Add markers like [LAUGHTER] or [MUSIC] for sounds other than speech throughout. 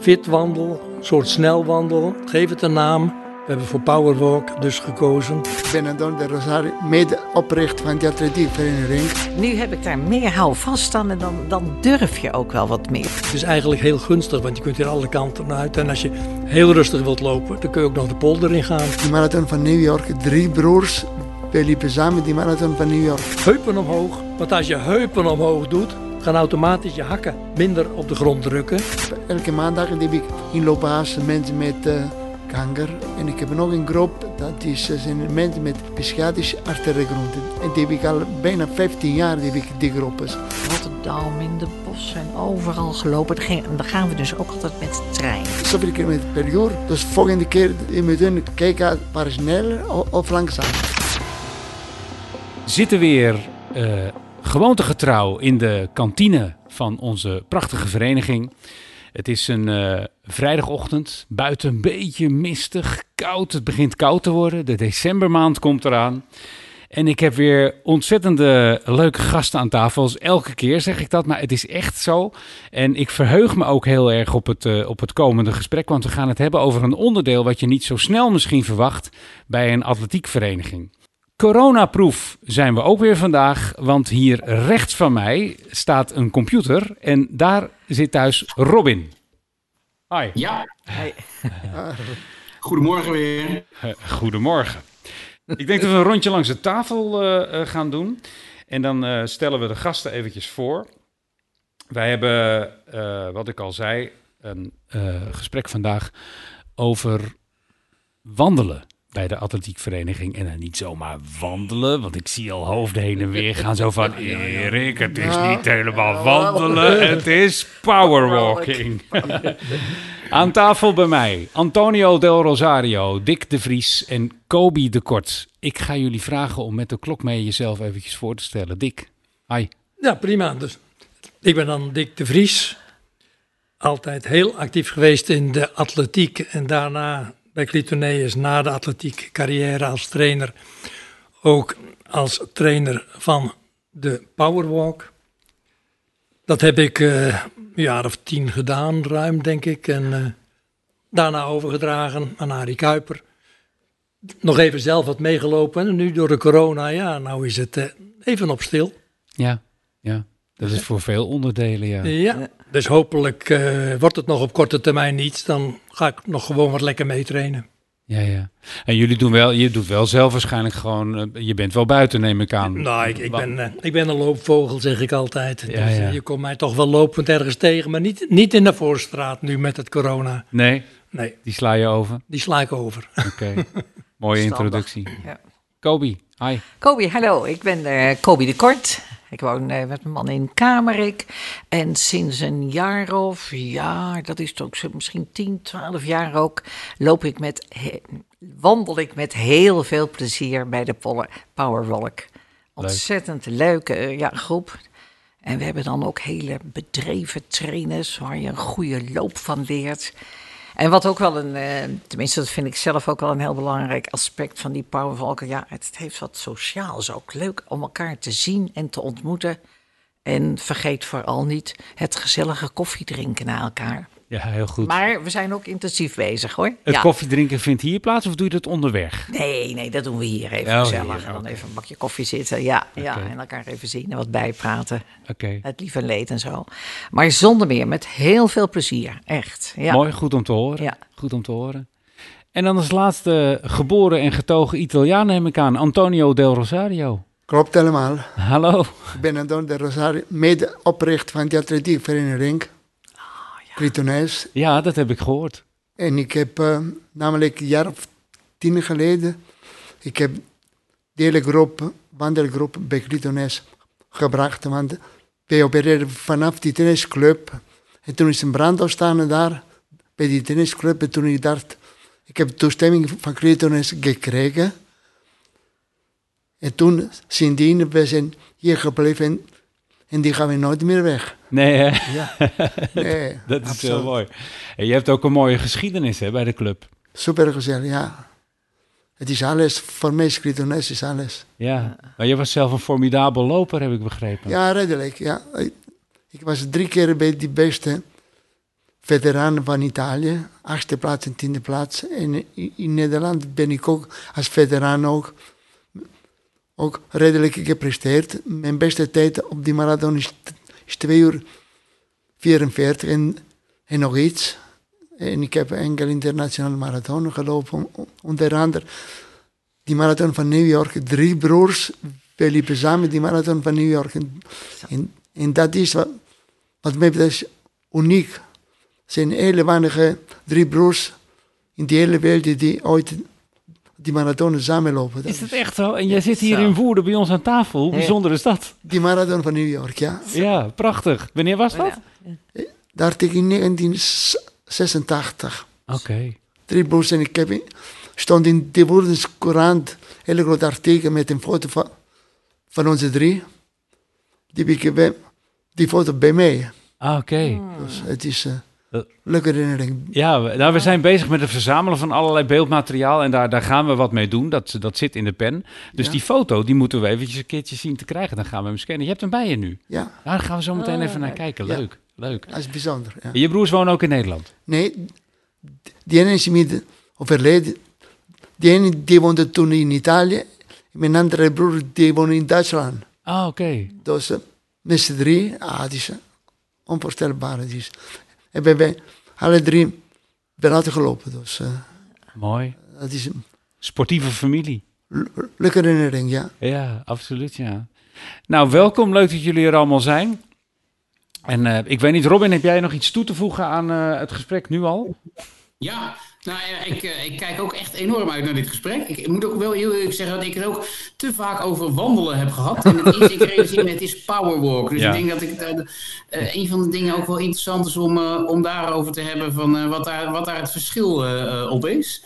fitwandel, een soort snelwandel. Geef het een naam. We hebben voor Powerwalk dus gekozen. Ik ben Anton de Rosario, medeoprichter van de atletiekvereniging. Nu heb ik daar meer houvast aan en dan, dan durf je ook wel wat meer. Het is eigenlijk heel gunstig, want je kunt hier alle kanten uit. En als je heel rustig wilt lopen, dan kun je ook nog de polder in gaan. Die marathon van New York, drie broers. We liepen samen die marathon van New York. Heupen omhoog, want als je heupen omhoog doet, gaan automatisch je hakken minder op de grond drukken. Elke maandag heb ik inloophazen mensen met uh, kanker. En ik heb nog een groep, dat is, uh, zijn mensen met psychiatrische arteriegrond. En die heb ik al bijna 15 jaar, die, heb ik die groepen. Rotterdam, in de bos en overal gelopen. Dan gaan we dus ook altijd met de trein. Zoveel kilometer per uur. Dus volgende keer je moet kijken, waar sneller of langzaam. Zitten weer uh, gewoontegetrouw in de kantine van onze prachtige vereniging. Het is een uh, vrijdagochtend, buiten een beetje mistig, koud. Het begint koud te worden. De decembermaand komt eraan. En ik heb weer ontzettende leuke gasten aan tafel. Dus elke keer zeg ik dat, maar het is echt zo. En ik verheug me ook heel erg op het, uh, op het komende gesprek. Want we gaan het hebben over een onderdeel wat je niet zo snel misschien verwacht bij een atletiekvereniging. Coronaproof zijn we ook weer vandaag, want hier rechts van mij staat een computer en daar zit thuis Robin. Hi. Ja. Hi. [LAUGHS] Goedemorgen weer. Uh, goedemorgen. Ik denk dat we een rondje langs de tafel uh, gaan doen en dan uh, stellen we de gasten eventjes voor. Wij hebben, wat ik al zei, een gesprek vandaag over wandelen bij de atletiekvereniging. En dan niet zomaar wandelen, want ik zie al hoofden heen en weer gaan. Zo van, Erik, het is niet helemaal wandelen, het is powerwalking. Aan tafel bij mij, Antonio Del Rosario, Dick de Vries en Kobi de Kort. Ik ga jullie vragen om met de klok mee jezelf eventjes voor te stellen. Dick, hi. Ja, prima. Dus, ik ben dan Dick de Vries. Altijd heel actief geweest in de atletiek en daarna bij Clitoneus na de atletiek carrière als trainer. Ook als trainer van de Powerwalk. Dat heb ik uh, een jaar of tien gedaan, ruim denk ik. En uh, daarna overgedragen aan Arie Kuiper. Nog even zelf wat meegelopen. En nu door de corona, ja, nou is het uh, even op stil. Ja, ja. Dat is voor veel onderdelen, ja. Ja, dus hopelijk uh, wordt het nog op korte termijn niet. Dan ga ik nog gewoon wat lekker meetrainen. Ja, ja. En jullie doen wel, je doet wel zelf waarschijnlijk gewoon, uh, je bent wel buiten neem ik aan. Nou, ik, ik, ben, uh, ik ben een loopvogel zeg ik altijd. Ja, dus, ja. je komt mij toch wel lopend ergens tegen, maar niet, niet in de voorstraat nu met het corona. Nee? Nee. Die sla je over? Die sla ik over. Oké, okay. mooie introductie. Ja. Kobi, hi. Kobi, hallo. Ik ben Kobi de Kort. Ik woon uh, met mijn man in Kamerik. En sinds een jaar of, ja, dat is toch misschien 10, 12 jaar ook, loop ik met, wandel ik met heel veel plezier bij de Powerwalk. Ontzettend leuke uh, ja, groep. En we hebben dan ook hele bedreven trainers waar je een goede loop van leert. En wat ook wel een, uh, tenminste dat vind ik zelf ook wel een heel belangrijk aspect van die powerwalken. Ja, het heeft wat sociaals ook. Leuk om elkaar te zien en te ontmoeten. En vergeet vooral niet het gezellige koffiedrinken na elkaar. Ja, heel goed. Maar we zijn ook intensief bezig hoor. Het ja. koffiedrinken vindt hier plaats of doe je dat onderweg? Nee, nee, dat doen we hier even oh, gezellig. Hier, en dan even een bakje koffie zitten. Ja, okay. ja, en elkaar even zien en wat bijpraten. Okay. Het lieve leed en zo. Maar zonder meer, met heel veel plezier. Echt. Ja. Mooi, goed om te horen. Ja. Goed om te horen. En dan als laatste geboren en getogen Italiaan neem ik aan, Antonio Del Rosario. Klopt helemaal. Hallo. Ik ben Antonio Del Rosario, medeoprichter van de atletiekvereniging. Ja, dat heb ik gehoord. En ik heb uh, namelijk een jaar of tien geleden, ik heb de hele groep, wandelgroep bij Clitoneus gebracht. Want wij opereerden vanaf die tennisclub. En toen is een brand ontstaan daar, bij die tennisclub. En toen ik dacht, ik heb toestemming van Clitoneus gekregen. En toen, sindsdien, we zijn hier gebleven en die gaan we nooit meer weg. Nee, hè? Ja. [LAUGHS] Nee, dat is absoluut. heel mooi. En je hebt ook een mooie geschiedenis hè, bij de club. Super gezellig, ja. Het is alles, voor mij is is alles. Ja, maar je was zelf een formidabel loper, heb ik begrepen. Ja, redelijk, ja. Ik was drie keer bij die beste veteranen van Italië, achtste plaats en tiende plaats. En in, in Nederland ben ik ook als veteraan ook, ook redelijk gepresteerd. Mijn beste tijd op die marathon is, is 2 uur 44 en, en nog iets. En ik heb enkele internationale marathon gelopen, onder andere die marathon van New York. Drie broers, we liepen samen die marathon van New York. En, en, en dat is wat, wat mij betreft uniek. Er zijn hele weinige drie broers in de hele wereld die ooit die marathon samenlopen. Is dat echt zo? En jij zit hier in Woerden bij ons aan tafel. Hoe bijzonder is dat? Die marathon van New York, ja. Ja, prachtig. Wanneer was dat? Daar tegen 1986. Oké. Drie broers en ik heb, stond in de Woerdens Courant een hele groot artikel met een foto van, van onze drie. Die heb ik bij, die foto bij mij. Ah, oké. Dus het is een leuke herinnering. Ja, we, nou, we zijn bezig met het verzamelen van allerlei beeldmateriaal. En daar, daar gaan we wat mee doen. Dat, dat zit in de pen. Dus Ja. die foto, die moeten we eventjes een keertje zien te krijgen. Dan gaan we hem scannen. Je hebt hem bij je nu. Ja, Nou, daar gaan we zo meteen Oh, even naar leuk. kijken. Ja. Leuk, leuk. dat is bijzonder. Ja. En je broers wonen ook in Nederland? Nee, die ene is inmiddels overleden. Die ene die woonde toen in Italië. Mijn andere broer die woonde in Duitsland. Ah, oké. Dus uh, met z'n drie, ah, het is uh, onvoorstelbaar. Het is. En we hebben alle drie buiten gelopen. Dus uh, Mooi. dat is een Sportieve familie. le- leuke herinnering, ja. Ja, absoluut, ja. Nou, welkom. Leuk dat jullie er allemaal zijn. En eh, ik weet niet, Robin, heb jij nog iets toe te voegen aan eh, het gesprek nu al? Ja, nou ja, ik, eh, ik kijk ook echt enorm uit naar dit gesprek. Ik moet ook wel heel eerlijk zeggen dat ik het ook te vaak over wandelen heb gehad. En het is, ik realiseer me, het is powerwalk. Dus Ja. ik denk dat ik eh, eh, een van de dingen ook wel interessant is om, om daarover te hebben van wat, daar, wat daar het verschil op is.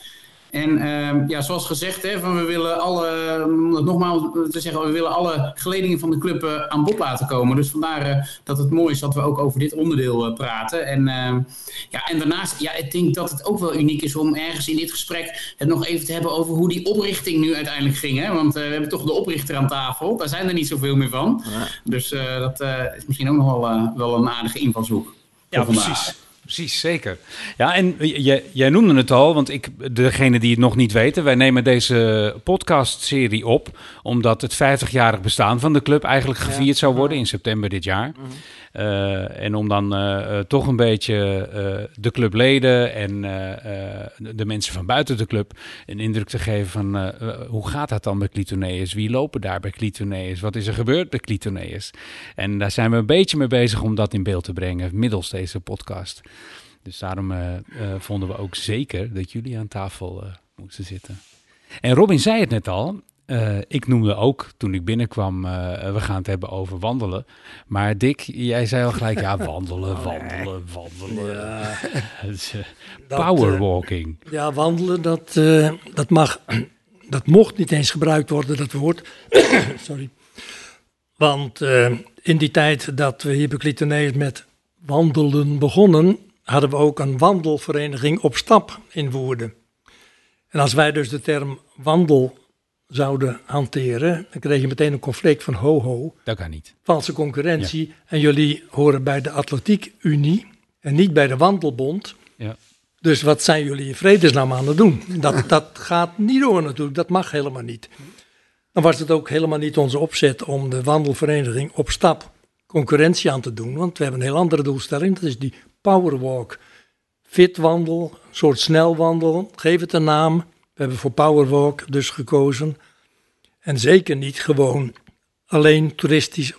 En ehm, ja, zoals gezegd, hè, van we willen alle, om het nogmaals te zeggen, we willen alle geledingen van de club eh, aan bod laten komen. Dus vandaar eh, dat het mooi is dat we ook over dit onderdeel eh, praten. En, ehm, ja, en daarnaast, ja, ik denk dat het ook wel uniek is om ergens in dit gesprek het nog even te hebben over hoe die oprichting nu uiteindelijk ging. Hè? Want we hebben toch de oprichter aan tafel, daar zijn er niet zoveel meer van. Dus dat is misschien ook nog wel, wel een aardige invalshoek. Ja, precies. Precies, zeker. Ja, en jij, jij noemde het al, want ik, degene die het nog niet weten, wij nemen deze podcastserie op omdat het 50-jarig bestaan van de club eigenlijk gevierd zou worden in september dit jaar. Eh, en om dan eh, eh, toch een beetje de clubleden en de- mensen van buiten de club een indruk te geven van hoe gaat dat dan bij Clitoneus? Wie lopen daar bij Clitoneus? Wat is er gebeurd bij Clitoneus? En daar zijn we een beetje mee bezig om dat in beeld te brengen middels deze podcast. Dus daarom eh, eh, vonden we ook zeker dat jullie aan tafel eh, moesten zitten. En Robin zei het net al. ik noemde ook toen ik binnenkwam, we gaan het hebben over wandelen. Maar Dick, jij zei al gelijk, ja, [LAUGHS] wandelen, wandelen, wandelen. Dat, eh, Powerwalking. Ja, wandelen, dat, dat mag, [CLEARS THROAT] dat mocht niet eens gebruikt worden, dat woord. [COUGHS] Sorry. Want in die tijd dat we hier bij Clitoneus met wandelen begonnen, hadden we ook een wandelvereniging op stap in Woerden. En als wij dus de term wandel zouden hanteren, dan kreeg je meteen een conflict van ho ho, Dat kan niet. valse concurrentie. En jullie horen bij de Atletiek Unie en niet bij de Wandelbond. Ja. Dus wat zijn jullie in vredesnaam aan het doen? Dat, [LAUGHS] dat gaat niet door natuurlijk, dat mag helemaal niet. Dan was het ook helemaal niet onze opzet om de wandelvereniging op stap concurrentie aan te doen. Want we hebben een heel andere doelstelling, dat is die powerwalk. Fitwandel, een soort snelwandel, geef het een naam. We hebben voor powerwalk dus gekozen. En zeker niet gewoon alleen toeristisch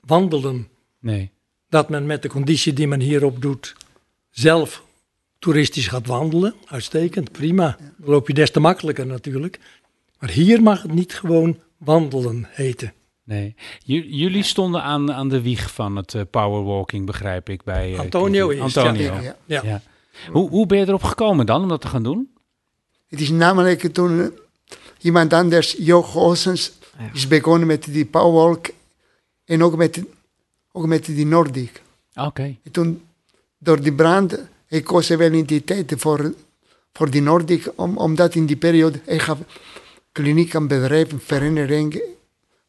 wandelen. Nee. Dat men met de conditie die men hierop doet zelf toeristisch gaat wandelen. Uitstekend, prima. Dan loop je des te makkelijker natuurlijk. Maar hier mag het niet gewoon wandelen heten. Nee. J- jullie stonden aan, aan de wieg van het eh, powerwalking, begrijp ik. Bij, eh, Antonio Antonio. Ja, ja. Ja. Ja. Hoe, hoe ben je erop gekomen dan om dat te gaan doen? Het is namelijk toen eh, iemand anders, Jo Goossens, Ja. is begonnen met die powerwalk en ook met, ook met die Nordic. Oké. En toen, door die brand, ik koos wel in die tijd voor, voor die Nordic, om, omdat in die periode, ik gaf kliniek aan bedrijven, verenigingen,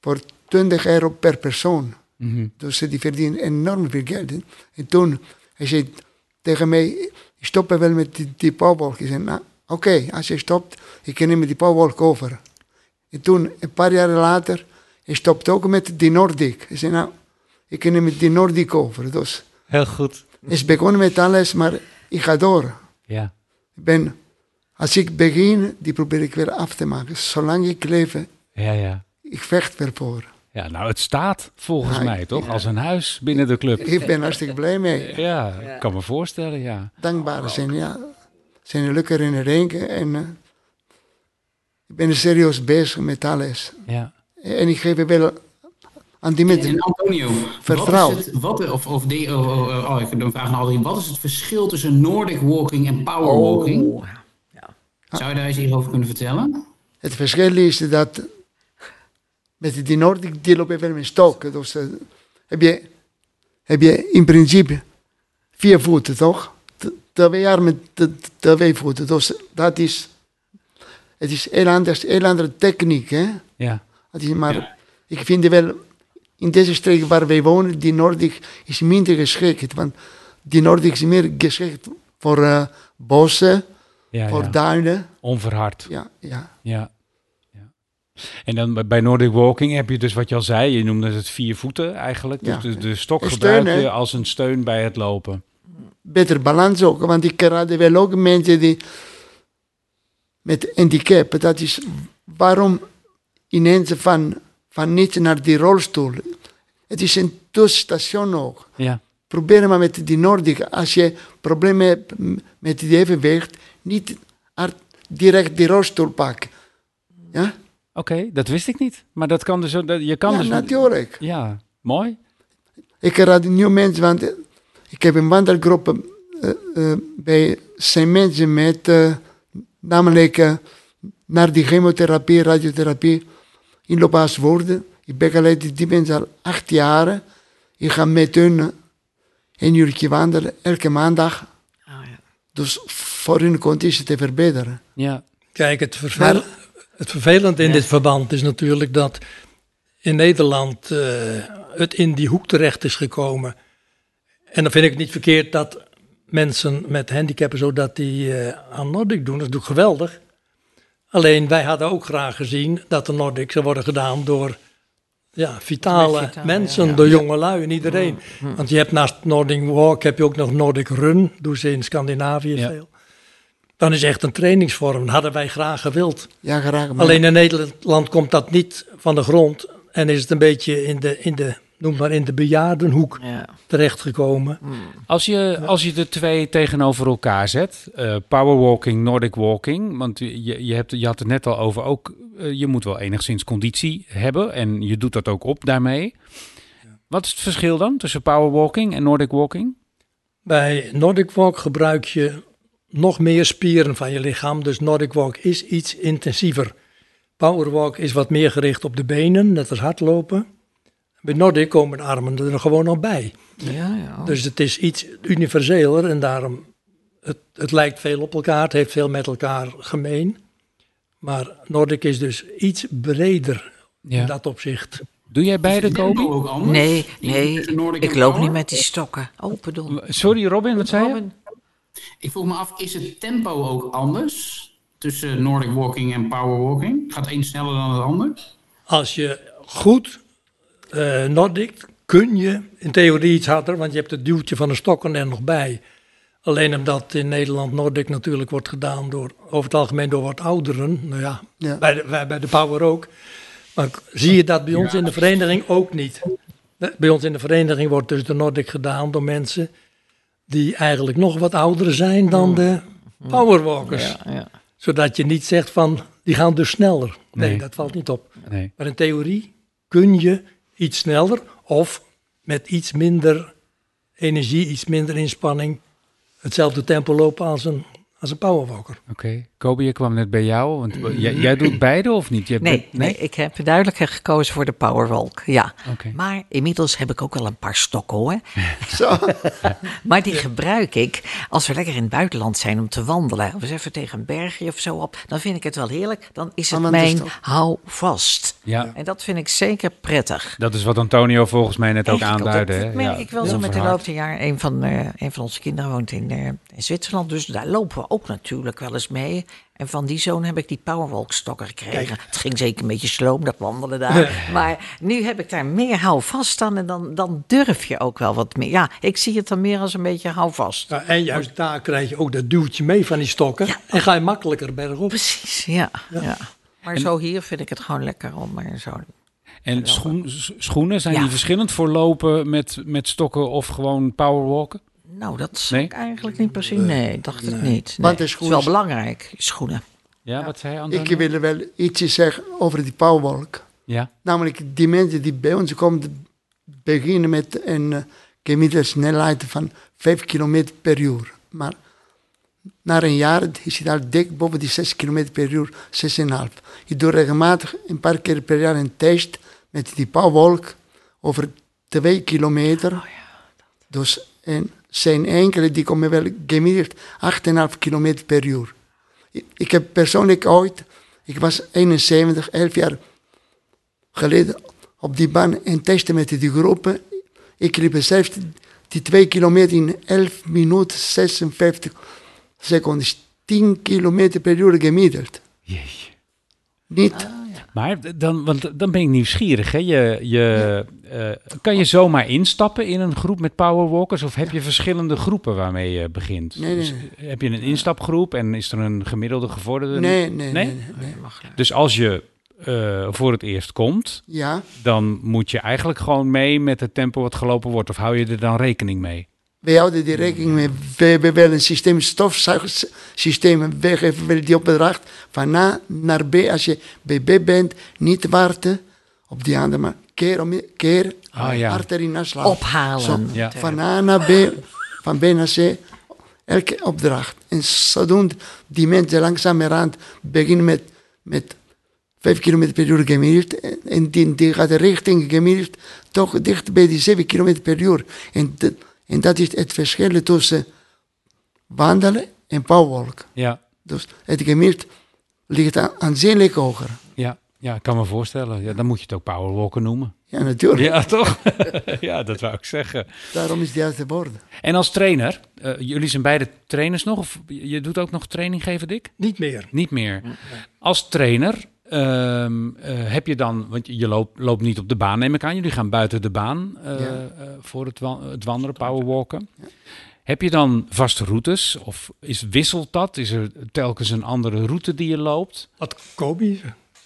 voor 20 euro per persoon. Mhm. Dus die verdienen enorm veel geld. hè. En toen, hij zei, tegen mij, stop wel met die, die. Ik zei, nou, oké, als je stopt, ik neem die powerwalk over. En toen, een paar jaar later, ik stopte ook met die Nordic. Ik zei, nou, ik neem die Nordic over. Dus Heel goed. is begonnen met alles, maar ik ga door. Ja. Ik ben, als ik begin, die probeer ik weer af te maken. Zolang ik leef, Ja, ja. ik vecht ervoor. Ja, nou, het staat volgens Ja, mij toch als een huis binnen de club. Ik ben hartstikke blij mee. [LAUGHS] Ja, ik kan me voorstellen, ja. Dankbaar zijn, ja. Zijn een leuke herinneringen. En eh, ik ben er serieus bezig met alles. ja. En ik geef wel aan die En mensen. Antonio, Vertrouw. wat is het, wat, of, of de, oh, oh, oh, oh, ik heb een vraag naar Adrien. Wat is het verschil tussen Nordic walking en power walking? Oh, Zou je daar eens iets over kunnen vertellen? Het verschil is dat met die Nordic die lopen wel met stokken. Dus heb, je, heb je in principe vier voeten, toch? Twee t- twee voeten. Dus dat is, het is heel anders, heel andere techniek, hè? Ja, Het is maar, Ja. ik vind wel, in deze streek waar wij wonen, die Noordig is minder geschikt. Want die Noordig is meer geschikt voor eh, bossen, ja, voor ja. duinen. onverhard. Ja, ja. Ja. En dan bij- Nordic Walking heb je dus wat je al zei, je noemde het vier voeten eigenlijk. Ja. Dus de, de stok gebruik steun, hè? je als een steun bij het lopen. Beter balans ook, want ik raad wel ook mensen die met handicap. Dat is waarom ineens van, van niet naar die rolstoel. Het is een tussenstation ook. Ja, Probeer maar met die Noordig. Als je problemen hebt met die evenwicht, niet direct die rolstoel pakken. Ja, oké, dat wist ik niet. Maar dat kan dus, dat, je kan ja dus... natuurlijk. Ja, mooi. Ik raad nieuwe mensen, want eh, ik heb een wandelgroep eh, eh, bij zijn mensen met, namelijk naar die chemotherapie, radiotherapie, inloopbaas worden. Ik begeleid die mensen al acht jaar. Ik ga met hun een uurtje wandelen, elke maandag. Oh, ja. Dus voor hun conditie te verbeteren. Ja, Kijk, het, vervel, Maar- het vervelende in dit verband is natuurlijk dat in Nederland eh, het in die hoek terecht is gekomen. En dan vind ik het niet verkeerd dat mensen met handicappen zodat die eh, aan Nordic doen. Dat is natuurlijk geweldig. Alleen wij hadden ook graag gezien dat de Nordic zou worden gedaan door ja, vitale mensen, ja. door jonge lui en iedereen. Want je hebt naast Nordic Walk heb je ook nog Nordic Run, doen ze in Scandinavië Ja. veel. Dan is echt een trainingsvorm. Dat hadden wij graag gewild. Ja, graag. maar- Alleen in Nederland komt dat niet van de grond. En is het een beetje in de, in de noem maar in de bejaardenhoek Ja. terechtgekomen. Als je, als je de twee tegenover elkaar zet, eh powerwalking, Nordic walking, want je, je, hebt, je had het net al over ook, eh, je moet wel enigszins conditie hebben en je doet dat ook op daarmee. Wat is het verschil dan tussen powerwalking en Nordic walking? Bij Nordic Walk gebruik je nog meer spieren van je lichaam. Dus Nordic Walk is iets intensiever. Power Walk is wat meer gericht op de benen, net als hardlopen. Bij Nordic komen de armen er gewoon nog bij. Ja, ja. Dus het is iets universeler en daarom, het, het lijkt veel op elkaar, het heeft veel met elkaar gemeen. Maar Nordic is dus iets breder Ja. in dat opzicht. Doe jij beide, anders? Nee, nee, ik loop niet met die stokken. Oh, pardon. Sorry Robin, wat zei je? Ik vroeg me af, is het tempo ook anders tussen Nordic walking en power walking? Gaat een sneller dan het ander? Als je goed eh Nordic kun je in theorie iets harder, want je hebt het duwtje van de stokken er nog bij. Alleen omdat in Nederland Nordic natuurlijk wordt gedaan door, over het algemeen door wat ouderen. Nou ja, Ja. Bij, de, bij, bij de Power ook. Maar zie je dat bij ons in de vereniging ook niet. Bij ons in de vereniging wordt dus de Nordic gedaan door mensen die eigenlijk nog wat ouder zijn dan de powerwalkers. Ja, ja. Zodat je niet zegt van, die gaan dus sneller. Nee, Nee. dat valt niet op. Nee. Maar in theorie kun je iets sneller of met iets minder energie, iets minder inspanning, hetzelfde tempo lopen als een, als een powerwalker. Oké. Kobi, je kwam net bij jou, want jij, jij doet beide of niet? Je hebt- Nee, nee, ik heb duidelijk gekozen voor de Powerwalk. Ja. Oké. Maar inmiddels heb ik ook wel een paar stokken hoor. [LAUGHS] Zo. [LAUGHS] Maar die gebruik ik als we lekker in het buitenland zijn om te wandelen. Of eens even tegen een bergje of zo op. Dan vind ik het wel heerlijk. Dan is het mijn hou vast. Ja, En dat vind ik zeker prettig. dat is wat Antonio volgens mij net ook Eigenlijk aanduidde. Dat hè? merk Ja, ik wel zo met de loop der jaren. Een van, eh, een van onze kinderen woont in, eh, in Zwitserland, dus daar lopen we ook natuurlijk wel eens mee. En van die zoon heb ik die powerwalk-stokken gekregen. Het ging zeker een beetje sloom, dat wandelen daar. maar nu heb ik daar meer houvast aan en dan, dan durf je ook wel wat meer. Ja, ik zie het dan meer als een beetje houvast. Ja, en juist daar krijg je ook dat duwtje mee van die stokken. En ga je makkelijker bergop. Precies, ja. ja. Maar zo hier vind ik het gewoon lekker om er zo... En schoen, schoenen, zijn Ja. die verschillend voor lopen met, met stokken of gewoon powerwalken? Nou, dat zou Nee? ik eigenlijk niet per se... Nee, dacht ik niet. Nee. Want Het is wel belangrijk, schoenen. Ja, wat zei je Antonio? Ik wil wel iets zeggen over die powerwalk. Ja, Namelijk die mensen die bij ons komen beginnen met een uh, gemiddelde snelheid van 5 km per uur. Maar na een jaar is het al dik boven die 6 km per uur, 6,5. Je doet regelmatig een paar keer per jaar een test met die powerwalk over 2 kilometer. Dus en zijn enkele die komen wel gemiddeld 8,5 km per uur. Ik, ik heb persoonlijk ooit, ik was 71, 11 jaar geleden op die baan en testen met die groepen. Ik liep zelf die 2 kilometer in 11 minuten 56 seconden. 10 kilometer per uur gemiddeld. jeetje. Niet, Maar dan, want dan ben ik nieuwsgierig. Hè? Je, je, eh, kan je zomaar instappen in een groep met powerwalkers? Of heb je verschillende groepen waarmee je begint? Nee, nee, Dus heb je een instapgroep en is er een gemiddelde gevorderde? nee, nee, Nee? nee. nee, nee. Dus als je eh, voor het eerst komt, Ja, dan moet je eigenlijk gewoon mee met het tempo wat gelopen wordt. Of hou je er dan rekening mee? Wij houden die rekening mee. We wel een systeem, stofzuigsysteem. Wij geven wel die opdracht van A naar B. Als je bij B bent, niet wachten op die andere, maar keer om keer Ah, ja. hard erin naslaan. Ophalen. Zo, Ja. Van A naar B, van B naar C, elke opdracht. En zodoende die mensen langzamerhand beginnen met, met 5 km per uur gemiddeld. En- die, die gaat richting gemiddeld toch dicht bij die 7 km per uur. En, en dat is het verschil tussen wandelen en powerwalk. Ja, Dus het gemiddeld ligt aan- aanzienlijk hoger. ja, ja ik kan me voorstellen. Ja, dan moet je het ook powerwalken noemen. Ja, natuurlijk. Ja, toch? [LAUGHS] ja, dat wou ik zeggen. Daarom is die uit de woorden. En als trainer, eh, jullie zijn beide trainers nog? Of je doet ook nog training geven, Dick? Niet meer. Niet meer. Als trainer ehm, eh, heb je dan, want je loopt, loopt niet op de baan, neem ik aan. Jullie gaan buiten de baan eh, Ja. eh, voor het, wa- het wandelen, powerwalken. Heb je dan vaste routes? Of is, wisselt dat? Is er telkens een andere route die je loopt? Wat Kobi.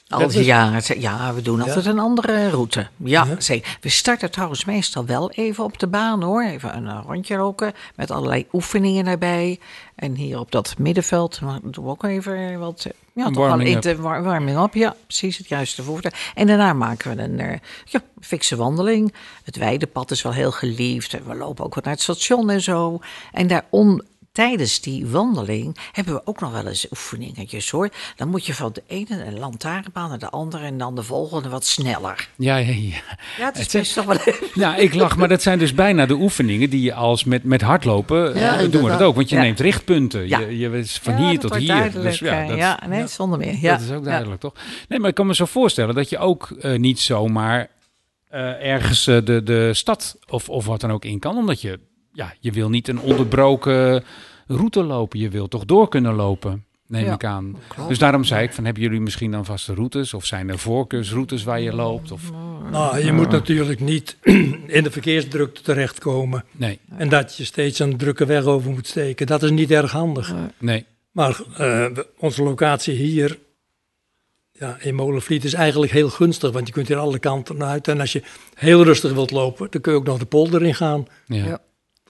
Al Dat die is- jaren, ja, we doen altijd een andere route. Ja, Ja. zeker. We starten trouwens meestal wel even op de baan hoor. Even een rondje roken met allerlei oefeningen daarbij. En hier op dat middenveld doen we ook even wat. Ja, toch wel eten, war- warming up. Ja, precies het juiste woord. En daarna maken we een eh, ja, fikse wandeling. Het weidepad is wel heel geliefd. En we lopen ook wat naar het station en zo. En daar on, tijdens die wandeling hebben we ook nog wel eens oefeningetjes hoor. Dan moet je van de ene een lantaarnbaan naar de andere en dan de volgende wat sneller. Ja, ja, ja. Ja, het is best toch wel Ja, ik lach, maar dat zijn dus bijna de oefeningen die je als met, met hardlopen Ja, eh, doen we dat ook. Want je Ja. neemt richtpunten. Ja. Je, je is van hier dat tot wordt hier. Dus ja, eh, dat, ja, nee, zonder meer. Ja. dat is ook duidelijk, toch? Nee, maar ik kan me zo voorstellen dat je ook eh, niet zomaar ergens de, de stad of, of wat dan ook in kan. Omdat je, ja, je wil niet een onderbroken route lopen. Je wil toch door kunnen lopen, neem Ja, ik aan. klopt. Dus daarom zei ik van, hebben jullie misschien dan vaste routes? Of zijn er voorkeursroutes waar je loopt? Of, Nou, je moet natuurlijk niet [CLEARS THROAT] in de verkeersdrukte terechtkomen. nee, En dat je steeds een drukke weg over moet steken. Dat is niet erg handig. nee. Maar eh, onze locatie hier ja, in Molenvliet is eigenlijk heel gunstig. Want je kunt hier alle kanten uit. En als je heel rustig wilt lopen, dan kun je ook nog de polder in gaan. Ja. Ja.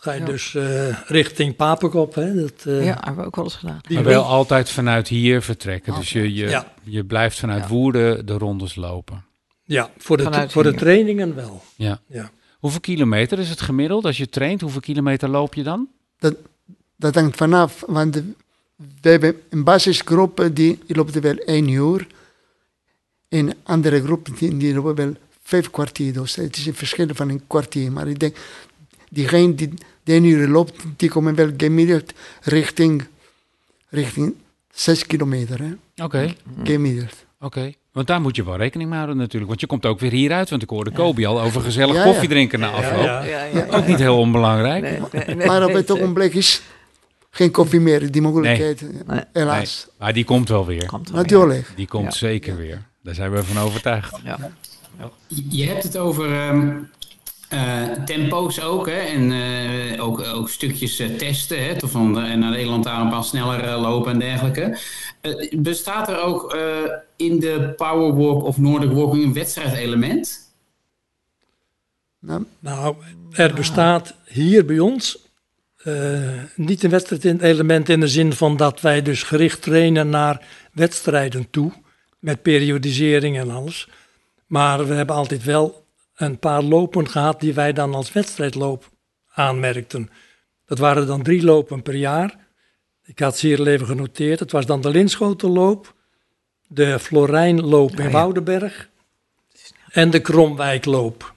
Ga je Ja. dus eh, richting Papekop. Hè, dat, eh, Ja, hebben we ook wel eens gedaan. die Maar wel altijd vanuit hier vertrekken. Dus je, je, Ja. je blijft vanuit Ja. Woerden de rondes lopen. Ja, voor de, Vanuit voor de trainingen wel. Ja. Ja. Hoeveel kilometer is het gemiddeld als je traint? Hoeveel kilometer loop je dan? Dat, dat hangt vanaf, want de- we hebben een basisgroep die loopt wel één uur. En andere groepen die, die lopen wel vijf kwartier. Dus het is een verschil van een kwartier. Maar ik denk, diegene die de uur loopt, die komen wel gemiddeld richting, richting zes kilometer. Hè? Oké, Gemiddeld. oké. Want daar moet je wel rekening mee houden natuurlijk. Want je komt ook weer hieruit. Want ik hoorde Kobi al over gezellig Ja, ja. koffie drinken na afloop. Ja, Ja, ja, Ook niet heel onbelangrijk. Nee, nee, nee, maar op het ogenblik is geen koffie meer, die mogelijkheid. Nee. Nee, Helaas. maar die komt wel weer. Komt er weer. Natuurlijk. Die komt Ja. zeker weer. Daar zijn we van overtuigd. Ja. Je hebt het over ehm, eh, tempo's ook, hè? En eh, ook, ook stukjes eh, testen, hè? Van naar Nederland daar een paar sneller lopen en dergelijke. Eh, bestaat er ook eh, in de Powerwalk of Nordic Walking een wedstrijdelement? Nou, Nou, er bestaat hier bij ons eh, niet een wedstrijdelement in de zin van dat wij dus gericht trainen naar wedstrijden toe, met periodisering en alles. Maar we hebben altijd wel een paar lopen gehad die wij dan als wedstrijdloop aanmerkten. Dat waren dan drie lopen per jaar. Ik had ze hier even genoteerd. Het was dan de Linschotenloop, de Florijnloop in Ja, ja. Woudenberg en de Kromwijkloop.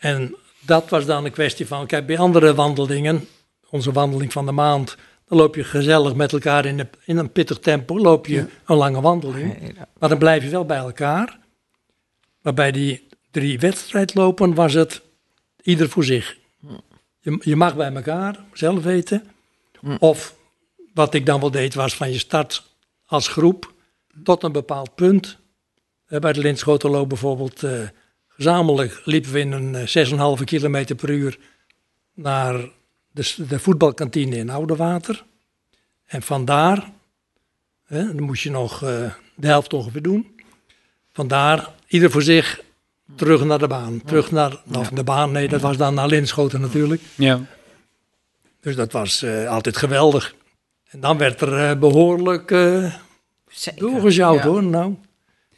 En dat was dan een kwestie van, kijk, bij andere wandelingen, onze wandeling van de maand, dan loop je gezellig met elkaar in, een- in een pittig tempo, loop je een lange wandeling. Maar dan blijf je wel bij elkaar. Maar bij die drie wedstrijdlopen was het ieder voor zich. Je, je mag bij elkaar zelf weten. Of wat ik dan wel deed was van je start als groep tot een bepaald punt. Eh, Bij de Linschotenloop bijvoorbeeld eh, gezamenlijk liepen we in een eh, 6,5 kilometer per uur naar de, de voetbalkantine in Oudewater. En vandaar, hè, dan moest je nog eh, de helft ongeveer doen. Vandaar, ieder voor zich, terug naar de baan. Terug naar, of de baan, nee, dat was dan naar Linschoten natuurlijk. Ja. Dus dat was eh, altijd geweldig. En dan werd er eh, behoorlijk eh Zeker. doorgezjouwd Ja. hoor. Nou,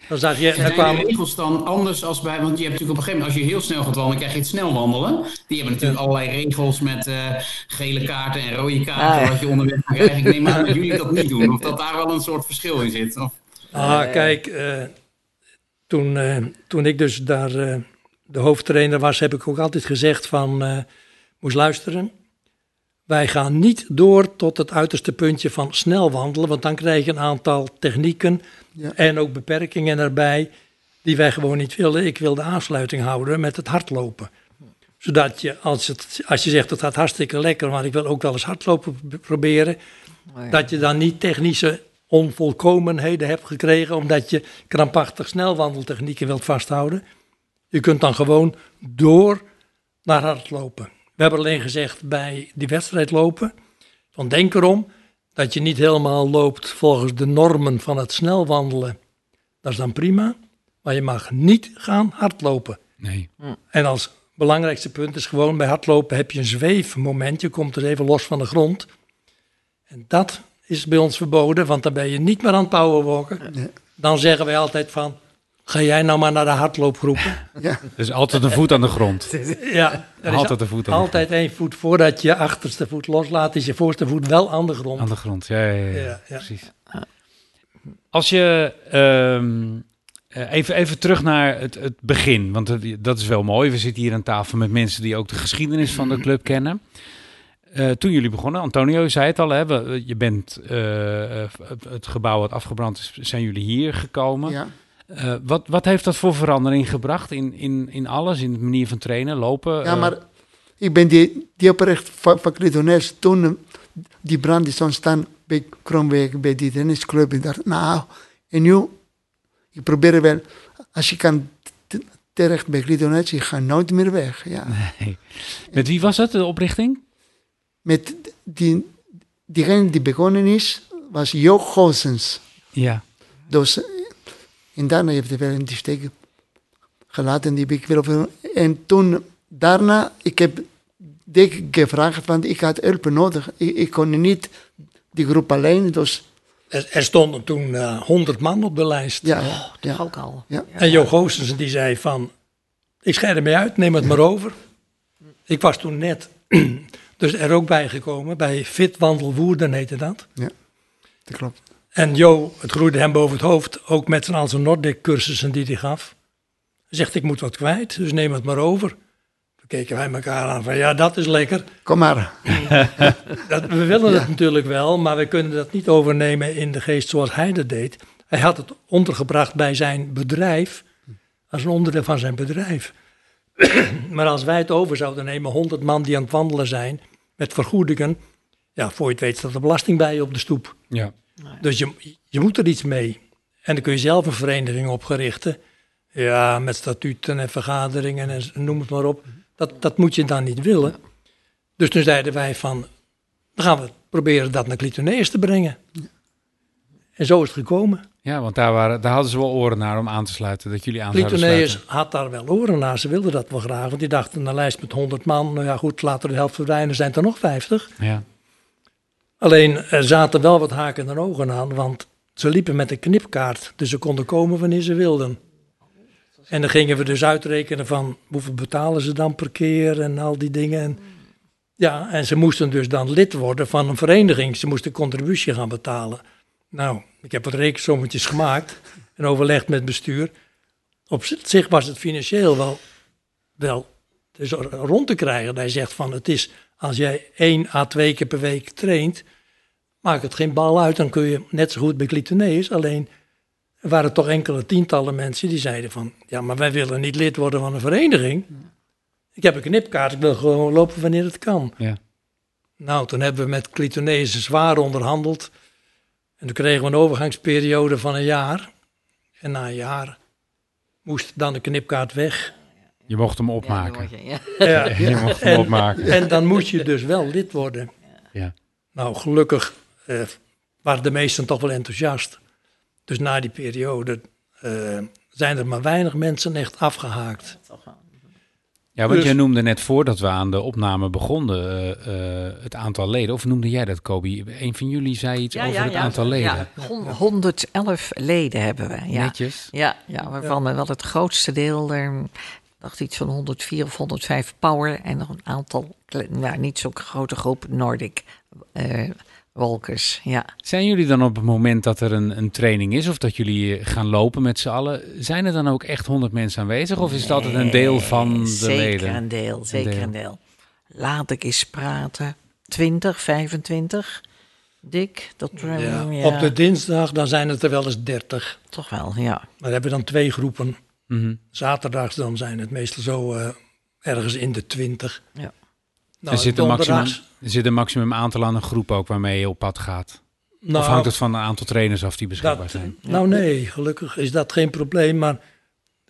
dan zag je, er zijn de kwamen, regels dan anders als bij... Want je hebt natuurlijk op een gegeven moment, als je heel snel gaat wandelen, krijg je het snel wandelen. Die hebben natuurlijk allerlei regels met eh, gele kaarten en rode kaarten, Ah, ja. wat je onderweg kan krijgen. Ik neem aan dat jullie dat niet doen, of dat daar wel een soort verschil in zit. Of, ah, kijk, eh, toen, eh, toen ik dus daar eh, de hoofdtrainer was, heb ik ook altijd gezegd van, eh, moest luisteren. Wij gaan niet door tot het uiterste puntje van snel wandelen, want dan krijg je een aantal technieken Ja. en ook beperkingen erbij die wij gewoon niet willen. Ik wil de aansluiting houden met het hardlopen. Zodat je, als, het, als je zegt het gaat hartstikke lekker, maar ik wil ook wel eens hardlopen proberen, Oh, ja. dat je dan niet technische onvolkomenheden hebt gekregen, omdat je krampachtig snelwandeltechnieken wilt vasthouden. Je kunt dan gewoon door naar hardlopen. We hebben alleen gezegd bij die wedstrijd lopen, van denk erom dat je niet helemaal loopt volgens de normen van het snelwandelen. Dat is dan prima, maar je mag niet gaan hardlopen. Nee. En als belangrijkste punt is gewoon bij hardlopen heb je een zweefmoment. Je komt dus even los van de grond. En dat is bij ons verboden, want dan ben je niet meer aan het powerwalken. Dan zeggen wij altijd van, ga jij nou maar naar de hardloopgroepen. ja. Dus [LAUGHS] altijd een voet aan de grond. ja, er is Altijd een voet aan de [LAUGHS] altijd één voet voordat je achterste voet loslaat, is je voorste voet wel aan de grond. Aan de grond, ja, ja, ja, Ja, ja. precies. Als je ehm, eh, even, even terug naar het, het begin, want dat is wel mooi. We zitten hier aan tafel met mensen die ook de geschiedenis van de club kennen. Eh, toen jullie begonnen, Antonio zei het al, hè, we- je bent eh, eh, het gebouw wat afgebrand is, zijn jullie hier gekomen. ja. Wat, wat heeft dat voor verandering gebracht in, in, in alles, in de manier van trainen, lopen? Ja, maar ik ben die, die oprecht van, Clitones toen die brand is ontstaan bij Kromweg, bij die tennisclub. Ik dacht, nou, en nu, ik probeer wel, als je kan terecht bij Clitones, je gaat nooit meer weg. Ja. nee. Met wie was het, de oprichting? Met die, diegene die begonnen is, was Jo Goossens. Ja. Dus, eh, en daarna heeft hij wel in die steek gelaten, die heb ik wel. En toen, daarna, ik heb dik gevraagd, want ik had hulp nodig. Ik, ik kon niet die groep alleen, dus Er, er stonden toen eh, 100 man op de lijst. ja. Toch ja. ook al. Ja. En Jo Goossens die zei van, ik scheid ermee uit, neem het maar over. Ik was toen net dus er ook bij gekomen, bij Fit Wandel Woerden heette dat. Dat klopt. En Jo, het groeide hem boven het hoofd, ook met zijn al zijn Nordic cursussen die hij gaf. Hij zegt, ik moet wat kwijt, dus neem het maar over. Toen keken wij elkaar aan van, ja, dat is lekker. Kom maar. [LAUGHS] Dat, we willen het natuurlijk wel, maar we kunnen dat niet overnemen in de geest zoals hij dat deed. Hij had het ondergebracht bij zijn bedrijf, als een onderdeel van zijn bedrijf. [CLEARS THROAT] maar als wij het over zouden nemen, 100 man die aan het wandelen zijn, met vergoedingen, ja, voor je het weet staat de belasting bij je op de stoep. Ja. Dus je, je moet er iets mee. En dan kun je zelf een vereniging opgerichten. Ja, met statuten en vergaderingen en noem het maar op. Dat, dat moet je dan niet willen. Dus toen zeiden wij van, dan gaan we proberen dat naar Clitoneus te brengen. En zo is het gekomen. Ja, want daar, waren, daar hadden ze wel oren naar om aan te sluiten, dat jullie aan sluiten. had daar wel oren naar, ze wilden dat wel graag. Want die dachten, een lijst met 100 man, nou ja goed, laten we de helft verdwijnen, zijn er nog 50. Ja. Alleen er zaten wel wat haken en ogen aan, want ze liepen met een knipkaart. Dus ze konden komen wanneer ze wilden. En dan gingen we dus uitrekenen van hoeveel betalen ze dan per keer en al die dingen. En, ja, en ze moesten dus dan lid worden van een vereniging. Ze moesten contributie gaan betalen. Nou, ik heb wat rekensommetjes gemaakt en overlegd met bestuur. Op zich was het financieel wel, wel dus rond te krijgen. Hij zegt van het is als jij één à twee keer per week traint, maakt het geen bal uit. Dan kun je net zo goed bij Clitoneus. Alleen er waren toch enkele tientallen mensen die zeiden van... ja, maar wij willen niet lid worden van een vereniging. Ik heb een knipkaart, ik wil gewoon lopen wanneer het kan. Ja. Nou, toen hebben we met Clitoneus zwaar onderhandeld. En toen kregen we een overgangsperiode van een jaar. En na een jaar moest dan de knipkaart weg. Je mocht hem opmaken. je- ja. Ja. [LAUGHS] Je mocht hem En- opmaken. En dan moest je dus wel lid worden. Ja. Nou, gelukkig eh, waren de meesten toch wel enthousiast. Dus na die periode eh, zijn er maar weinig mensen echt afgehaakt. Ja, want Dus- jij noemde net voordat we aan de opname begonnen eh, eh, het aantal leden. Of noemde jij dat, Kobi? Een van jullie zei iets over het aantal leden. Ja, hon- 111 leden hebben we. Ja, Netjes. ja, ja waarvan we wel het grootste deel, er dacht iets van 104 of 105 power en nog een aantal, nou, niet zo'n grote groep Nordic eh walkers. Ja. Zijn jullie dan op het moment dat er een, een training is of dat jullie gaan lopen met z'n allen, zijn er dan ook echt 100 mensen aanwezig of is het altijd een deel van de zeker leden? een deel, zeker deel. een deel. Laat ik eens praten. 20, 25. Dik, dat Ja. ja, Op de dinsdag dan zijn het er wel eens 30. toch wel, ja. Maar dan hebben we dan twee groepen. Mhm. Zaterdags dan zijn het meestal zo eh, ergens in de 20. Ja. Nou, er, zit een maximum, er zit een maximum aantal aan een groep ook waarmee je op pad gaat. nou, of hangt het van een aantal trainers af die beschikbaar Dat, zijn? nou nee, gelukkig is dat geen probleem. Maar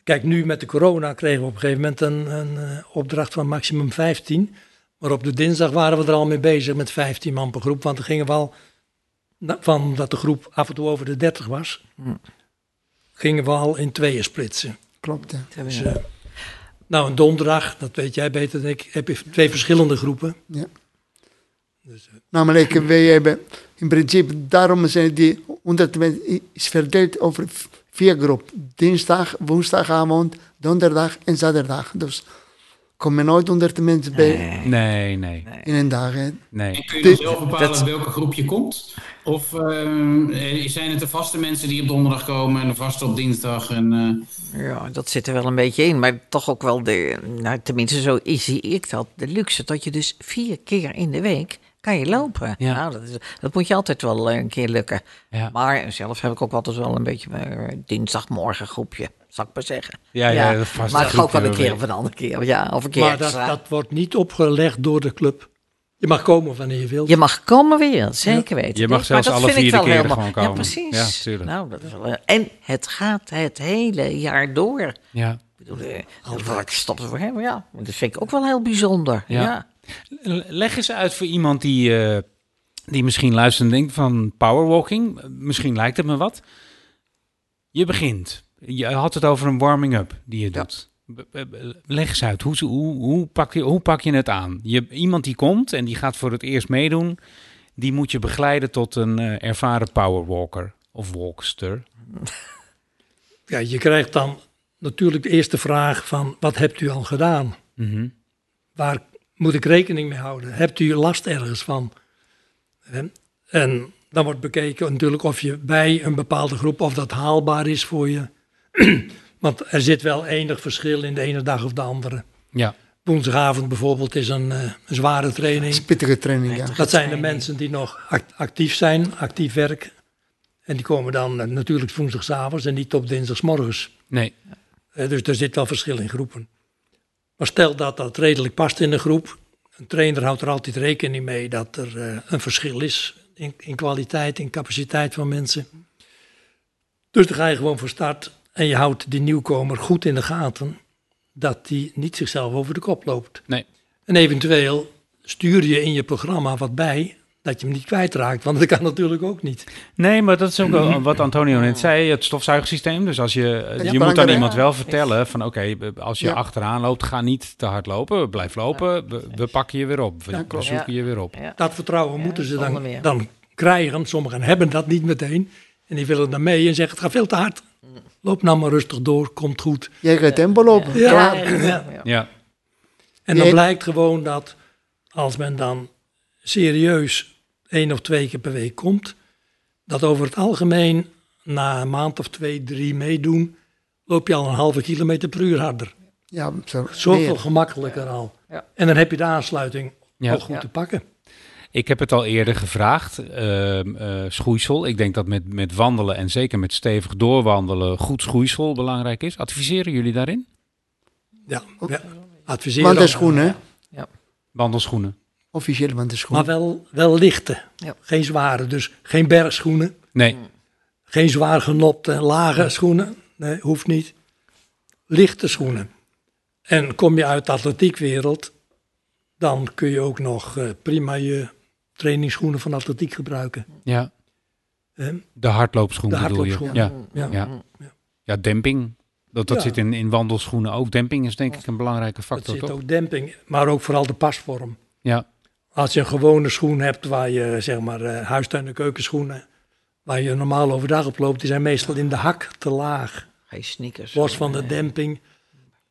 kijk, nu met de corona kregen we op een gegeven moment een, een eh, opdracht van maximum 15. Maar op de dinsdag waren we er al mee bezig met 15 man per groep. Want er gingen we al, na- van dat de groep af en toe over de 30 was, Hm. gingen we al in tweeën splitsen. Klopt, ja. Dus, eh, nou, een donderdag, dat weet jij beter dan ik, heb je twee verschillende groepen. Ja. Dus, eh, Namelijk, wij hebben in principe, daarom zijn die 100 mensen is verdeeld over vier groepen. Dinsdag, woensdagavond, donderdag en zaterdag. Dus komen nooit 100 mensen bij Nee, nee, in een dag. Hè. nee. En kun je dan zelf bepalen dat- welke groep je komt? Of eh, zijn het de vaste mensen die op donderdag komen en de vaste op dinsdag? En, eh, Ja, dat zit er wel een beetje in. Maar toch ook wel de, nou, tenminste zo zie ik dat, de luxe. Dat je dus vier keer in de week kan je lopen. Ja. Nou, dat, is, dat moet je altijd wel eh, een keer lukken. Ja. Maar zelf heb ik ook altijd wel een beetje eh, dinsdagmorgen groepje, zal ik maar zeggen. Ja, ja, dat vaste maar ook wel een keer of een andere keer. Ja, of een keer maar dat, dat wordt niet opgelegd door de club. Je mag komen wanneer je wilt. Je mag komen weer, zeker weten. Je mag zelfs alle vier helemaal- gewoon komen. Ja, precies. Ja. Nou, dat is wel, eh, en het gaat het hele jaar door. Ja. Ik bedoel, eh, dat ik stop voor hem, ja. Dat vind ik ook wel heel bijzonder. Ja. Leg eens uit voor iemand die, eh, die misschien luistert en denkt van powerwalking. Misschien lijkt het me wat. Je begint. Je had het over een warming-up die je doet. Leg eens uit, hoe, hoe, hoe, pak je, hoe pak je het aan? Je, iemand die komt en die gaat voor het eerst meedoen, die moet je begeleiden tot een eh, ervaren powerwalker of walkster. [LAUGHS] Ja, je krijgt dan natuurlijk de eerste vraag van wat hebt u al gedaan? Mhm. Waar moet ik rekening mee houden? Hebt u last ergens van? En dan wordt bekeken natuurlijk of je bij een bepaalde groep, of dat haalbaar is voor je. [CLEARS THROAT] Want er zit wel enig verschil in de ene dag of de andere. Ja, Woensdagavond bijvoorbeeld is een, eh, een zware training. Pittige training, ja. Dat zijn de mensen die nog act- actief zijn, actief werk. En die komen dan eh, natuurlijk woensdagavonds en niet op dinsdagsmorgens. Nee. Eh, dus er zit wel verschil in groepen. Maar stel dat dat redelijk past in de groep. Een trainer houdt er altijd rekening mee dat er eh, een verschil is in, in kwaliteit, in capaciteit van mensen. Dus dan ga je gewoon voor start en je houdt die nieuwkomer goed in de gaten dat die niet zichzelf over de kop loopt. Nee. En eventueel stuur je in je programma wat bij dat je hem niet kwijtraakt, want dat kan natuurlijk ook niet. Nee, maar dat is ook wel [CLEARS THROAT] wat Antonio net zei, het stofzuigsysteem. Dus als je, je moet dan iemand wel vertellen van oké, als je Ja. achteraan loopt, ga niet te hard lopen. Blijf lopen, we, we pakken je weer op. We, Ja, we klopt. zoeken je weer op. Ja. Dat vertrouwen Ja, moeten ze dan, dan krijgen. Sommigen hebben dat niet meteen. En die willen dan mee en zeggen: het gaat veel te hard. Loop nou maar rustig door, komt goed. Jij gaat tempo lopen. Ja. Klaar. Ja, ja, ja. Ja, En dan blijkt gewoon dat als men dan serieus één of twee keer per week komt, dat over het algemeen na een maand of twee, drie meedoen, loop je al een halve kilometer per uur harder. Ja, zo. Zoveel gemakkelijker al. Ja. En dan heb je de aansluiting Ja. al goed Ja. te pakken. ik heb het al eerder gevraagd. ehm, eh, schoeisel. Ik denk dat met, met wandelen en zeker met stevig doorwandelen goed schoeisel belangrijk is. Adviseren jullie daarin? Ja, ja. adviseren. Want de ook. Wandelschoenen? de Maar schoenen. wel, wel lichte, Ja. geen zware. Dus geen bergschoenen, Nee. geen zwaar genopte lage schoenen. Nee, hoeft niet. Lichte schoenen. En kom je uit de atletiekwereld, dan kun je ook nog eh, prima je trainingsschoenen van atletiek gebruiken. Ja. Hè? De hardloopschoen De bedoel je? hardloopschoen. Ja. Ja. Ja. ja, demping. Dat, dat Ja. zit in, in wandelschoenen ook. Demping is denk ik een belangrijke Dat factor, zit toch? ook demping, maar ook vooral de pasvorm. Ja. Als je een gewone schoen hebt waar je, zeg maar, eh, huistuin- en keukenschoenen, waar je normaal overdag op loopt, die zijn meestal in de hak te laag. Geen sneakers. los van de demping.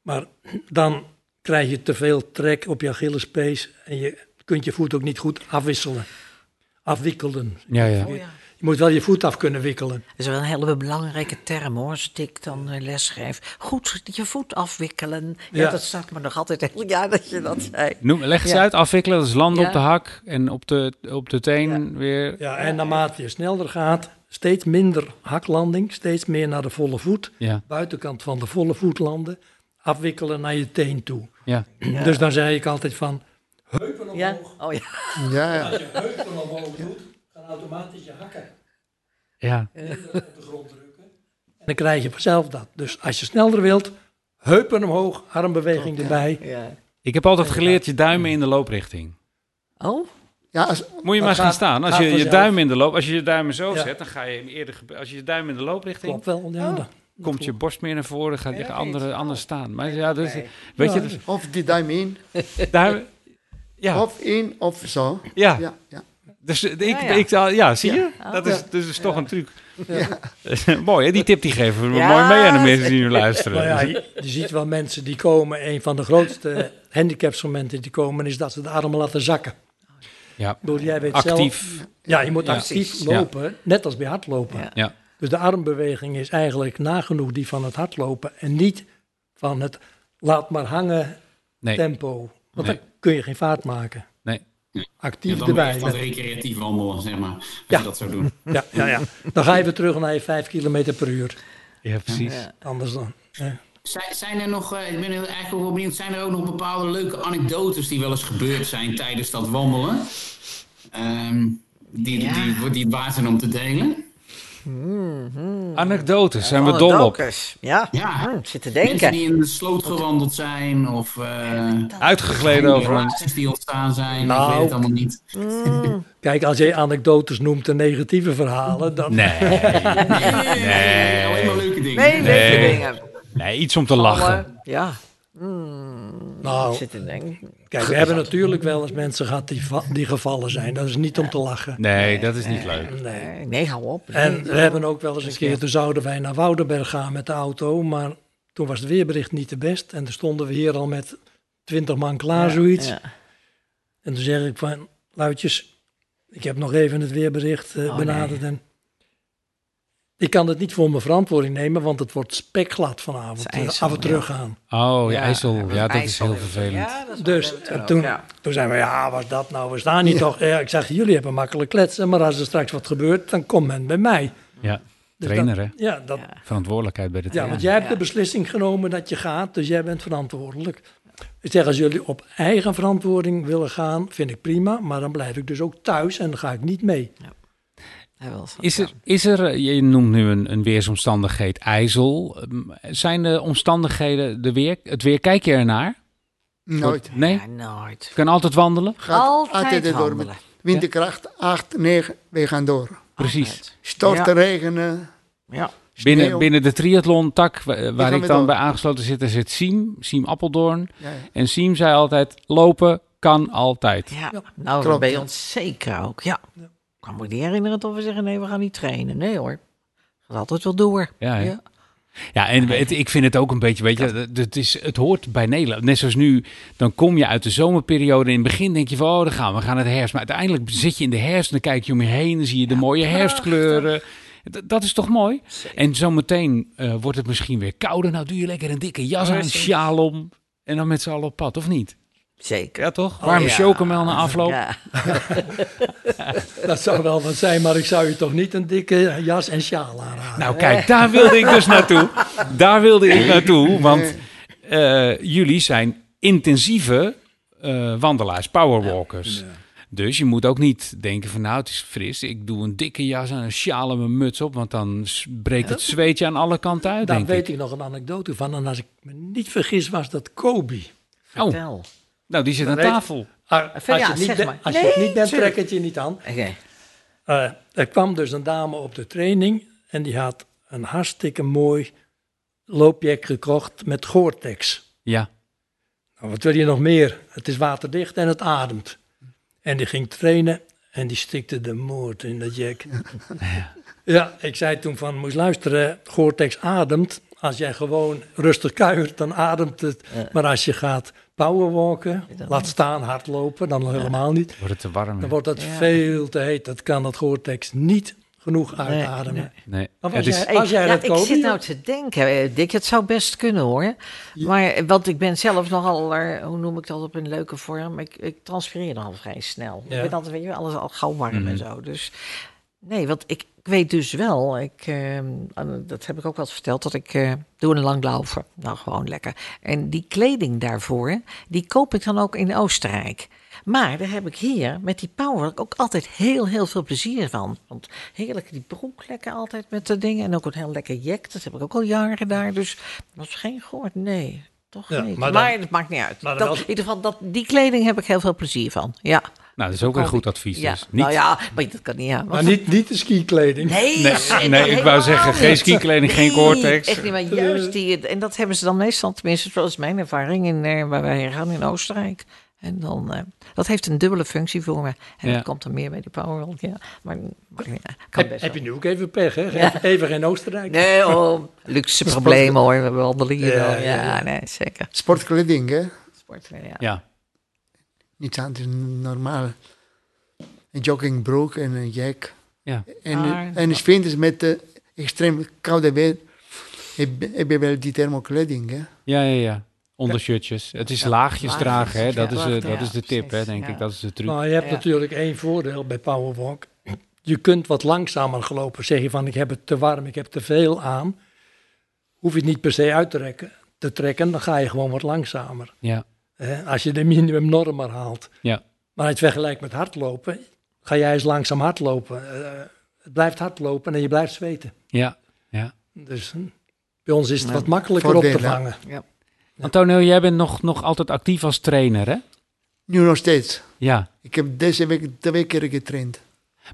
Maar dan krijg je te veel trek op je Achillespees en je kunt je voet ook niet goed afwisselen. Afwikkelen. Ja, ja. Oh, ja. Je moet wel je voet af kunnen wikkelen. Dat is wel een hele belangrijke term hoor, als ik dan eh, les schrijf. Goed je voet afwikkelen. Ja, Ja. dat staat me nog altijd heel ja dat je dat zei. Noem, leg eens Ja. uit, afwikkelen, dat is landen Ja. op de hak en op de, op de teen weer. Ja, en naarmate je sneller gaat, steeds minder haklanding, steeds meer naar de volle voet. Ja, Buitenkant van de volle voet landen, afwikkelen naar je teen toe. ja. Dus dan zei ik altijd van, Ja? Oh ja. Ja, ja. als je heupen omhoog doet, automatisch je hakken ja. op de grond drukken. En dan krijg je vanzelf dat. Dus als je sneller wilt, heupen omhoog, armbeweging erbij. ja. Ik heb altijd geleerd je duimen in de looprichting. Oh? ja als, Moet je maar gaat- gaan staan. Als je je vanzelf. duim in de loop, als je je duimen zo Ja. zet, dan ga je hem eerder. Als je je duim in de looprichting, Klopt wel, ja. dat- komt je borst meer naar voren, gaat je andere, anders staan. Maar ja, dus, weet je, dus, of die duim in, duim, ja, of in, of zo. ja. Ja, ja. Dus eh, ik, Ja, ja. Ik, ja, zie je? Dat is, dus is toch een truc. [LAUGHS] Mooi, hè? Die tip die geven we Ja, mooi mee aan de mensen die nu [LAUGHS] luisteren. ja, je, je ziet wel mensen die komen, een van de grootste [LAUGHS] handicapsmomenten die komen, is dat ze de armen laten zakken. Ja, bedoel, jij weet actief. zelf, ja, je moet Ja. actief lopen, net als bij hardlopen. Ja. Ja, Dus de armbeweging is eigenlijk nagenoeg die van het hardlopen en niet van het laat maar hangen nee, tempo. Want Nee. dan kun je geen vaart maken. Actief Ja, dan erbij. met- recreatief wandelen, zeg maar. Als Ja. je dat zou doen. [LAUGHS] ja, ja, ja. Dan ga je weer terug naar je 5 km per uur. Ja, precies. Ja. Anders dan. hè. Zijn, er nog, eh, ik ben heel- eigenlijk ook wel benieuwd, zijn er ook nog bepaalde leuke anekdotes die wel eens gebeurd zijn tijdens dat wandelen? Ehm, die, Ja. die, die het waard zijn om te delen? Anekdotes, zijn we dol op. Ja, Ja. Hm, zit te Mensen denken. die in de sloot gewandeld zijn of eh Uitgegleden over een... die ontstaan zijn, ik Nou. weet het allemaal niet. [LAUGHS] Kijk, als je anekdotes noemt en negatieve verhalen, dan... Nee, Nee, nee, alleen maar leuke dingen. Nee, leuke Nee. dingen. nee, iets om te lachen. Ja. Nou, Ik zit te denken. kijk, we hebben natuurlijk wel eens mensen gehad die, die gevallen zijn. Dat is niet om te lachen. Nee, dat is niet leuk. Nee. Nee, hou op. En we hebben ook wel eens een keer, toen zouden wij naar Woudenberg gaan met de auto, maar toen was het weerbericht niet de best. En toen stonden we hier al met twintig man klaar, zoiets. Ja. En toen zeg ik van, luidjes, ik heb nog even het weerbericht eh, Oh, benaderd. En ik kan het niet voor mijn verantwoording nemen, want het wordt spekglad vanavond. IJssel, af en terug gaan. Oh, ja, IJssel. Ja, dat is heel vervelend. Ja, is Dus toen, ja. toen zijn we, ja, wat is dat nou? We staan hier toch. Ja, ik zeg, jullie hebben makkelijk kletsen, maar als er straks wat gebeurt, dan komt men bij mij. Ja, Dus trainer dat- hè? Ja, dat, Ja. Verantwoordelijkheid bij de ja, trainer. want jij hebt Ja. de beslissing genomen dat je gaat, dus jij bent verantwoordelijk. Ik zeg, als jullie op eigen verantwoording willen gaan, vind ik prima. Maar dan blijf ik dus ook thuis en dan ga ik niet mee. Zo- Is er, is er, eh, je noemt nu een, een weersomstandigheid IJssel. Ehm, Zijn de omstandigheden, de weer, het weer, kijk je ernaar? Nooit. Nee? Ja, nooit. Je kan altijd wandelen? Gaat Altijd door. Met winterkracht 8, 9, we gaan door. Precies. Storten, regenen, Ja. Binnen, binnen de triathlon-tak wa- waar ik we dan door. bij aangesloten zit, daar zit Siem, Siem Appeldoorn. Ja, ja. En Siem zei altijd, lopen kan altijd. Ja, Ja, nou klopt, bij ons zeker ook. Ja. Ik kan me niet herinneren dat we zeggen, nee, we gaan niet trainen. Nee hoor. Gaat altijd wel door. Ja? Ja. Ja, en het, ik vind het ook een beetje, weet je, het, het, is, het hoort bij Nederland. Net zoals nu, dan kom je uit de zomerperiode. In het begin denk je van, oh, dan gaan we, gaan naar de herfst. Maar uiteindelijk zit je in de herfst en dan kijk je om je heen. Dan zie je de mooie herfstkleuren. Dat is toch mooi? En zometeen eh wordt het misschien weer kouder. Nou, doe je lekker een dikke jas aan, sjaal om. En dan met z'n allen op pad, of niet? Zeker. Ja, toch? Warme ja. chocomel na afloop. Ja. [LAUGHS] Dat zou wel wat zijn, maar ik zou je toch niet een dikke jas en sjaal aanraden. Nou, kijk, daar wilde ik dus naartoe. Daar wilde ik naartoe, want eh, jullie zijn intensieve eh, wandelaars, powerwalkers. Dus je moet ook niet denken van nou, het is fris. Ik doe een dikke jas en een sjaal en mijn muts op, want dan breekt het zweetje aan alle kanten uit, Daar denk weet ik. ik nog een anekdote van. En als ik me niet vergis, was dat Kobe. Oh, Vertel. Nou, die zit aan weet- tafel. Ah, Als, Ja, je, het niet zeg bent- maar. als je het niet bent, trek het je niet aan. Oké. Eh, er kwam dus een dame op de training en die had een hartstikke mooi loopjack gekocht met Gore-Tex. Ja, Nou, wat wil je nog meer? Het is waterdicht en het ademt. En die ging trainen en die stikte de moord in dat jack. [LAUGHS] Ja, ik zei toen van, moest luisteren, Gore-Tex ademt. Als jij gewoon rustig kuiert, dan ademt het. Maar als je gaat powerwalken, laat staan hardlopen, dan helemaal niet. wordt het te warm. hè? Dan wordt het Ja. veel te heet. Dat kan dat Gore-Tex niet genoeg uitademen. Nee, Maar het was is, jij- Was jij ja, dat, ik zit nou te denken, eh, Dick, het zou best kunnen hoor. Maar, eh, want ik ben zelf nogal, eh, hoe noem ik dat op een leuke vorm? Ik, ik transpireer nogal vrij snel. Ja. Ik ben altijd, weet je, alles al gauw warm Mhm. en zo. Dus nee, want ik, ik weet dus wel, ik, eh, en dat heb ik ook wel eens verteld, dat ik eh, doe een langlaufen. Nou, gewoon lekker. En die kleding daarvoor, die koop ik dan ook in Oostenrijk. Maar daar heb ik hier met die power ook altijd heel, heel veel plezier van. Want heerlijk die broek lekker altijd met de dingen. En ook een heel lekker jack. Dat heb ik ook al jaren daar. Dus dat is geen goord. Nee, toch Ja, niet. maar Maar, dan- het maakt niet uit. Dat, wel- in ieder geval, dat, die kleding heb ik heel veel plezier van. Ja. Nou, dat is ook een goed advies. ja. Dus. Niet, Nou ja, maar dat kan niet. Ja. Maar niet, niet de skikleding. Nee, Nee, zeker nee, ik wou zeggen, geen skikleding, geen Nee, Gore-Tex. Echt niet, maar juist die, en dat hebben ze dan meestal, tenminste, zoals mijn ervaring, in, eh, waar wij gaan in Oostenrijk. En dan, eh, dat heeft een dubbele functie voor me. En Ja. dat komt er meer bij die Powerwalk, ja. Maar, maar ja, kan Heb, best heb je nu ook even pech, hè? Even, even geen Oostenrijk. Nee, oh, luxe [LAUGHS] problemen hoor, we wandelen hier Ja, wel. ja, Ja, ja. nee, zeker. Sportkleding, hè? Sport, ja. Ja, Niets anders dan normaal. Een joggingbroek en een jack. ja. En, Maar- en is winters met de extreem koude weer heb, heb je wel die thermokleding, hè? Ja, ja, ja. Ondershirtjes. Het is laagjes laagjes, dragen, hè. Dat, ja. is, eh, dat Ja, is de tip, hè, denk ja. ik. Dat is de truc. Maar je hebt Ja. natuurlijk één voordeel bij Powerwalk. Je kunt wat langzamer gelopen. Zeg je van ik heb het te warm, ik heb te veel aan. Hoef je het niet per se uit te trekken, te trekken dan ga je gewoon wat langzamer. Ja, als je de minimumnorm maar haalt. ja. Maar als je het vergelijkt met hardlopen, ga jij eens langzaam hardlopen. Eh, het blijft hardlopen en je blijft zweten. Ja, ja. Dus hm, bij ons is het wat makkelijker op te vangen. Antonio, jij bent nog, nog altijd actief als trainer, hè? Nu nog steeds. Ja. Ik heb deze week twee keer getraind.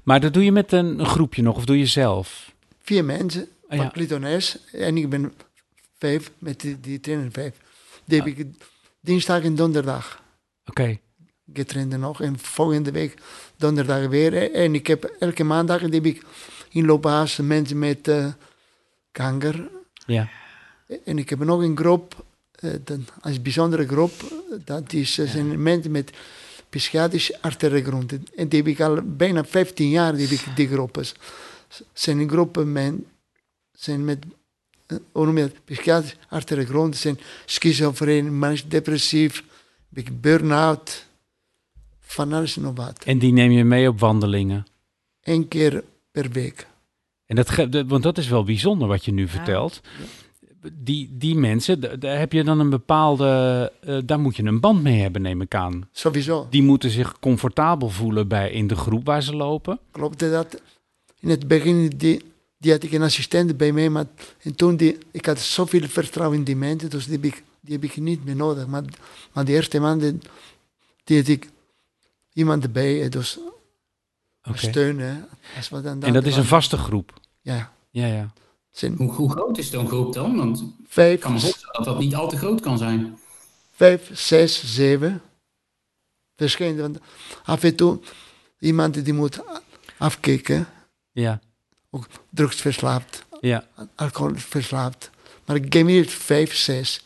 Maar dat doe je met een, een groepje nog, of doe je zelf? Vier mensen, Ah, van ja. Clitones. En ik ben vijf, met die, die trainer vijf. Die heb ik dinsdag en donderdag Oké. getraind nog. En volgende week donderdag weer. En ik heb elke maandag die heb ik inloopbaas mensen met eh, kanker. Ja. En ik heb nog een groep, eh, dat, als bijzondere groep, eh, dat is, eh, zijn mensen met psychiatrische arteriegronden. En die heb ik al bijna 15 jaar, die die groepen. Zijn groepen men, zijn met, eh, hoe noem je dat, arteriegronden, zijn schizofreen, manisch depressief, een beetje burn-out, van alles en nog wat. En die neem je mee op wandelingen. Eén keer per week. En dat, want dat is wel bijzonder wat je nu vertelt. Die, die mensen, daar heb je dan een bepaalde, eh, daar moet je een band mee hebben, neem ik aan. Sowieso. Die moeten zich comfortabel voelen bij, in de groep waar ze lopen. Klopte dat? In het begin die, die had ik een assistent bij mij, maar en toen die, ik had zoveel vertrouwen in die mensen, dus die heb ik, die heb ik niet meer nodig. Maar, maar de eerste maanden, die had ik iemand erbij, eh, dus steunen. Als we dan En dat is een vaste groep. Ja, Ja, ja. zijn Hoe, hoe groot is zo'n groep dan? Want ik vijf, kan me voorstellen dat dat niet al te groot kan zijn. vijf, zes, zeven. Verschillende. Want af en toe iemand die moet afkicken, Ja, drugsverslaafd, ja. alcoholverslaafd. Maar ik geef niet vijf, zes.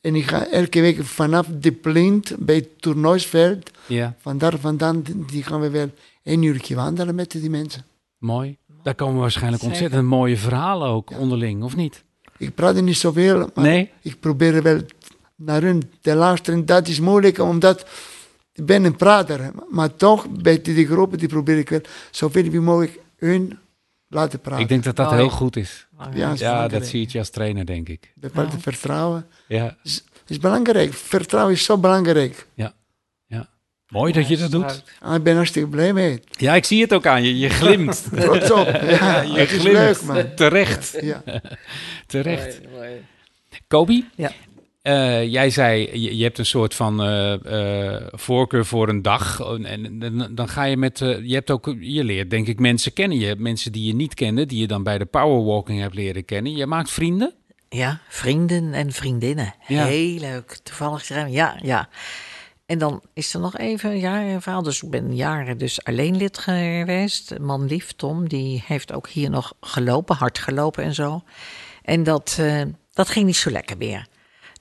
En ik ga elke week vanaf de plint bij het toernooisveld, ja. vandaar vandaan, die gaan we wel een uurtje wandelen met die mensen. Mooi. Daar komen waarschijnlijk Zeker. ontzettend mooie verhalen ook onderling, of niet? Ik praat niet zoveel, maar Nee? ik probeer wel naar hun te luisteren. Dat is moeilijk, omdat ik ben een prater. Maar toch, bij die groepen, die probeer ik wel zoveel wie mogelijk hun laten praten. Ik denk dat dat Mooi. heel goed is. ja, is Ja, dat zie je als trainer, denk ik. Bepaalde vertrouwen Ja, is, is belangrijk. Vertrouwen is zo belangrijk. mooi dat je dat doet. Ah, ik ben hartstikke blij mee. Ja, ik zie het ook aan je. Je glimt. [LAUGHS] Trots op. Ja, [LAUGHS] je het is glimt. leuk, man. Terecht, Ja. [LAUGHS] terecht. Kobi, Ja. Eh, jij zei, je, je hebt een soort van eh, eh, voorkeur voor een dag. En, en- en dan ga je met, je hebt ook, je leert denk ik mensen kennen. Je hebt mensen die je niet kende, die je dan bij de powerwalking hebt leren kennen. Je maakt vrienden. Ja, vrienden en vriendinnen. Ja. Heel leuk. Toevallig zijn ja, ja. En dan is er nog even ja, een verhaal. Dus ik ben jaren dus alleen lid geweest. Man lief, Tom, die heeft ook hier nog gelopen, hard gelopen en zo. En dat, dat ging niet zo lekker meer.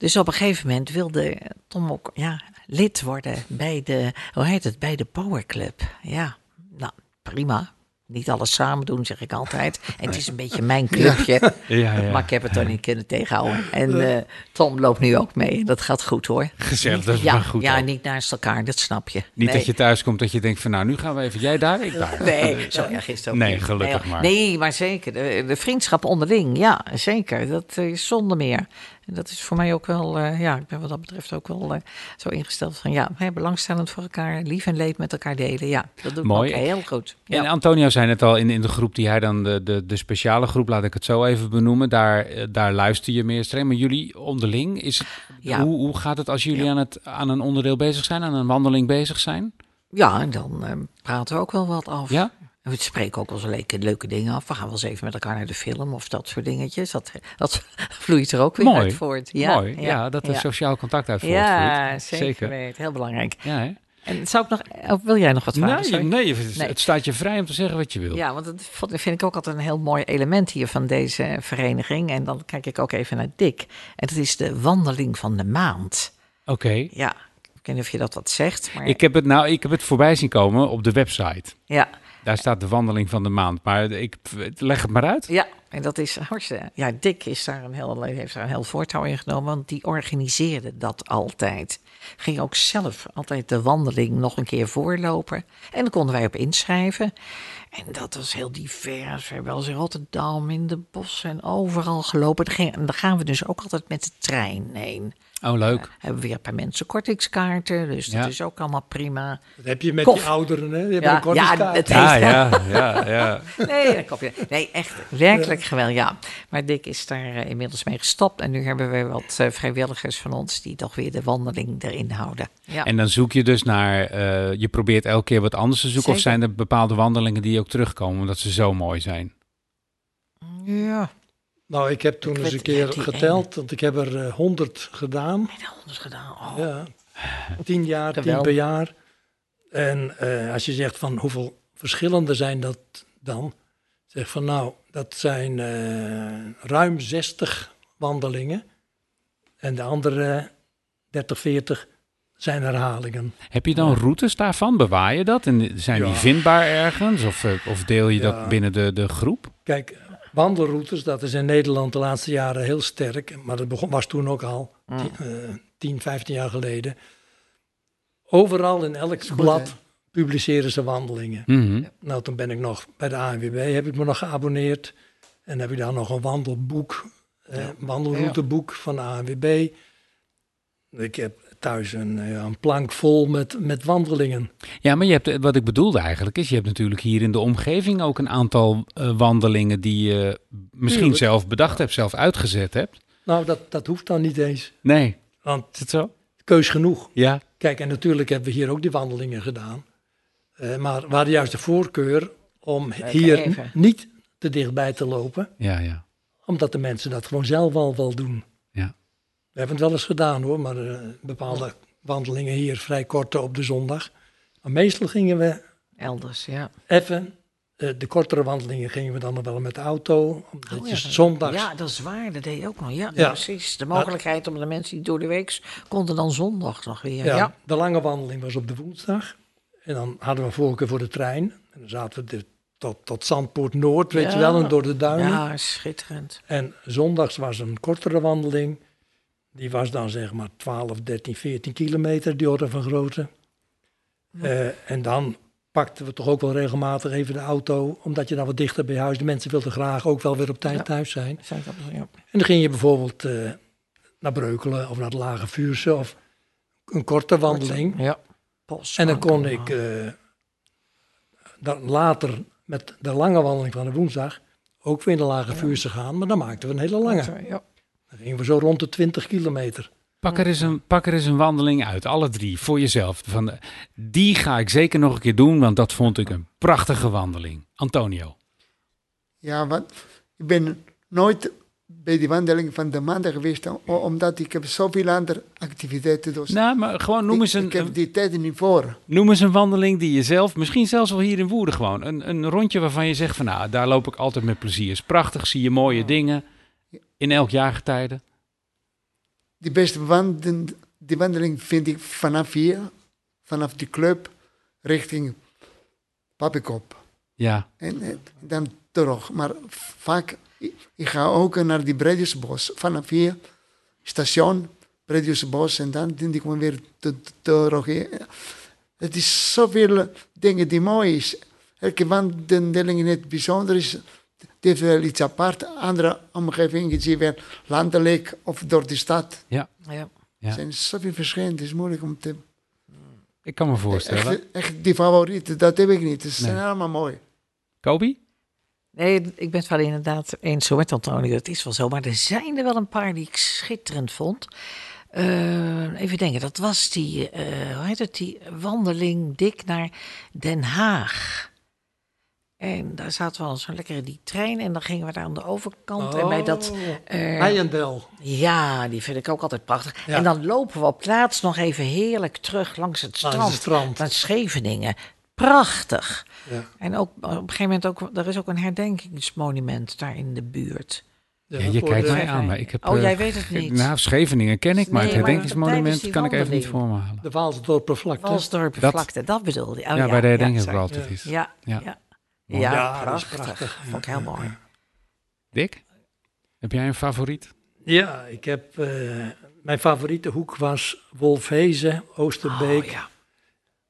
Dus op een gegeven moment wilde Tom ook ja, lid worden bij de, hoe heet het, bij de Power Club. Ja, nou prima. Niet alles samen doen, zeg ik altijd. En het is een beetje mijn clubje. Ja, ja. Maar ik heb het toch niet kunnen tegenhouden. En eh, Tom loopt nu ook mee. Dat gaat goed hoor. Gezellig, dat is ja, maar goed. ja, ook. niet naast elkaar, dat snap je. Niet nee. dat je thuis komt dat je denkt van nou, nu gaan we even jij daar, ik daar. Nee, zo erg is het ook Nee, niet. gelukkig nee, maar. Nee, maar zeker. De, de vriendschap onderling, ja, zeker. Dat is zonder meer. En dat is voor mij ook wel, eh, ja, ik ben wat dat betreft ook wel eh, zo ingesteld van, ja, hè, belangstellend voor elkaar, lief en leed met elkaar delen. Ja, dat doe ik Mooi. ook heel goed. Ja. En Antonio zei het al, in, in de groep die hij dan, de, de, de speciale groep, laat ik het zo even benoemen, daar, eh, daar luister je meer streng. Maar jullie onderling, is het, Ja. hoe, hoe gaat het als jullie Ja. aan, het, aan een onderdeel bezig zijn, aan een wandeling bezig zijn? Ja, en dan praten we ook wel wat af. Ja? We spreken ook wel eens leuke, leuke dingen af. We gaan wel eens even met elkaar naar de film of dat soort dingetjes. Dat, dat [LAUGHS] vloeit er ook weer Mooi. uit voort. Ja, Mooi, ja, dat er ja. sociaal contact uit voortvloeit. Ja, zeker, weten. Heel belangrijk. Ja, hè? En zou ik nog, of wil jij nog wat vragen? Nee, nee, het, Nee. staat je vrij om te zeggen wat je wil. Ja, want dat vind ik ook altijd een heel mooi element hier van deze vereniging. En dan kijk ik ook even naar Dick. En dat is de wandeling van de maand. Oké. Ja, ik weet niet of je dat wat zegt, maar Ik heb het nou, ik heb het voorbij zien komen op de website. ja, Daar staat de wandeling van de maand. Maar ik leg het maar uit. Ja, en dat is hartstikke. Ja, Dick is daar een heel, heeft daar een heel voortouw in genomen, want die organiseerde dat altijd. Ging ook zelf altijd de wandeling nog een keer voorlopen. En dan konden wij op inschrijven. En dat was heel divers. We hebben wel eens in Rotterdam, in de bossen en overal gelopen. Daar En dan gaan we dus ook altijd met de trein heen. Oh, leuk. Hebben we weer een paar mensen kortingskaarten, dus dat Ja. is ook allemaal prima. Dat heb je met Kof. die ouderen, hè? Die hebben Ja, een kortingskaart. het Ja, heeft- ja, ja, ja. [LAUGHS] Nee, dat ja. Nee, echt werkelijk geweldig. Ja. Maar Dick is daar eh, inmiddels mee gestopt. En nu hebben we wat eh, vrijwilligers van ons die toch weer de wandeling erin houden. Ja. En dan zoek je dus naar, eh, je probeert elke keer wat anders te zoeken. Of zijn er bepaalde wandelingen die ook terugkomen omdat ze zo mooi zijn? ja, Nou, ik heb toen Ik eens een keer geteld, want ik heb er eh, honderd gedaan. heb je dat anders gedaan? Oh. Ja, tien jaar, tien per jaar. En eh, als je zegt van hoeveel verschillende zijn dat dan? Zeg van nou, dat zijn eh, ruim 60 wandelingen. En de andere 30, 40 zijn herhalingen. Heb je dan routes daarvan? Bewaar je dat? En zijn die vindbaar ergens? Of, of deel je Ja. dat binnen de, de groep? Kijk, wandelroutes, dat is in Nederland de laatste jaren heel sterk. Maar dat begon, was toen ook al, Mm. tien, eh, 10, 15 jaar geleden. Overal in elk goed, blad hè? publiceren ze wandelingen. Mhm. Nou, toen ben ik nog bij de ANWB, heb ik me nog geabonneerd. En heb ik daar nog een wandelboek, eh, Ja. wandelrouteboek van de ANWB. Ik heb thuis een, eh, een plank vol met, met wandelingen. Ja, maar je hebt, wat ik bedoelde eigenlijk is, je hebt natuurlijk hier in de omgeving ook een aantal eh, wandelingen die je misschien Tuurlijk. zelf bedacht hebt, zelf uitgezet hebt. Nou, dat, dat hoeft dan niet eens. Nee, Want is het zo? keus genoeg. Ja. Kijk, en natuurlijk hebben we hier ook die wandelingen gedaan. Eh, maar we hadden juist de voorkeur om hier even. niet te dichtbij te lopen. Ja, ja. Omdat de mensen dat gewoon zelf al wel doen. We hebben het wel eens gedaan hoor, maar eh, bepaalde wandelingen hier vrij korte op de zondag. Maar meestal gingen we Elders, ja. even, eh, de kortere wandelingen gingen we dan nog wel met de auto. Omdat Oh, je ja. zondags, Ja, dat is waar. Dat deed je ook nog. Ja, Ja. precies. De mogelijkheid om de mensen die door de week konden dan zondag nog weer. ja, Ja. de lange wandeling was op de woensdag. En dan hadden we voorkeur voor de trein. En dan zaten we de- tot, tot Zandpoort Noord, weet Ja. je wel, en door de duinen. Ja, schitterend. En zondags was een kortere wandeling. Die was dan zeg maar 12, 13, 14 kilometer, die orde van grootte. Eh, en dan pakten we toch ook wel regelmatig even de auto, omdat je dan wat dichter bij huis. De mensen wilden graag ook wel weer op tijd Ja. thuis zijn. Dat- ja. En dan ging je bijvoorbeeld eh, naar Breukelen of naar de Lage Vuurse of een korte wandeling. Ja. En dan kon ik eh, dan later met de lange wandeling van de woensdag ook weer in de Lage Vuurse gaan. Maar dan maakten we een hele lange. Ja. Dan gingen we zo rond de 20 kilometer. Pak er, eens een, pak er eens een wandeling uit, alle drie, voor jezelf. Van, de- die ga ik zeker nog een keer doen, want dat vond ik een prachtige wandeling. Antonio. Ja, want ik ben nooit bij die wandeling van de maandag geweest, omdat ik heb zoveel andere activiteiten. Dus Nou, maar gewoon noem ik, eens, een, ik heb die tijd niet voor. noem eens een wandeling die je zelf, misschien zelfs wel hier in Woerden gewoon, een, een rondje waarvan je zegt van nou, daar loop ik altijd met plezier. Is prachtig, zie je mooie dingen in elk jaargetijde. Die beste die wandeling vind ik vanaf hier, vanaf die club, richting Papikop. Ja, En, eh, dan terug. Maar vaak, ik, ga ook naar die Bredjesbos. Vanaf hier, station, Bredjesbos. En dan denk ik me weer te- te- terug. Het is zoveel dingen die mooi is. Elke wandeling in het bijzonder is. Het heeft wel iets apart. Andere omgevingen is hier weer landelijk of door de stad. Ja. Ja. Er zijn zoveel verschillen. Het is moeilijk om te... ik kan me voorstellen. Echt, echt die favorieten, dat heb ik niet. Ze zijn Nee. allemaal mooi. Kobi? Nee, ik ben het wel inderdaad eens zo met Antonio. Het is wel zo. Maar er zijn er wel een paar die ik schitterend vond. Eh, even denken, dat was die, eh, hoe heet het, die wandeling dik naar Den Haag. En daar zaten we al zo lekker in die trein en dan gingen we daar aan de overkant. En bij dat, eh, Heijendel. ja, die vind ik ook altijd prachtig. Ja. En dan lopen we op plaats nog even heerlijk terug langs het Langs strand. het strand. Naar Scheveningen. Prachtig. Ja. En ook op een gegeven moment ook, er is ook een herdenkingsmonument daar in de buurt. Ja, je kijkt mij aan, maar ik heb... Oh, eh, jij weet het niet. Nou, Scheveningen ken ik, maar Nee, het herdenkingsmonument kan ik even niet voor me halen. De Waalsdorpervlakte. Walsdorp Dat- vlakte, dat bedoelde je. Oh, ja, bij de herdenking ja, ook zei- altijd is. Ja, Ja. Ja. Ja, Ja, dat is prachtig. prachtig. Vond ik heel mooi. Dick? Heb jij een favoriet? Ja, ik heb... eh, mijn favoriete hoek was Wolfhezen, Oosterbeek. Oh, ja.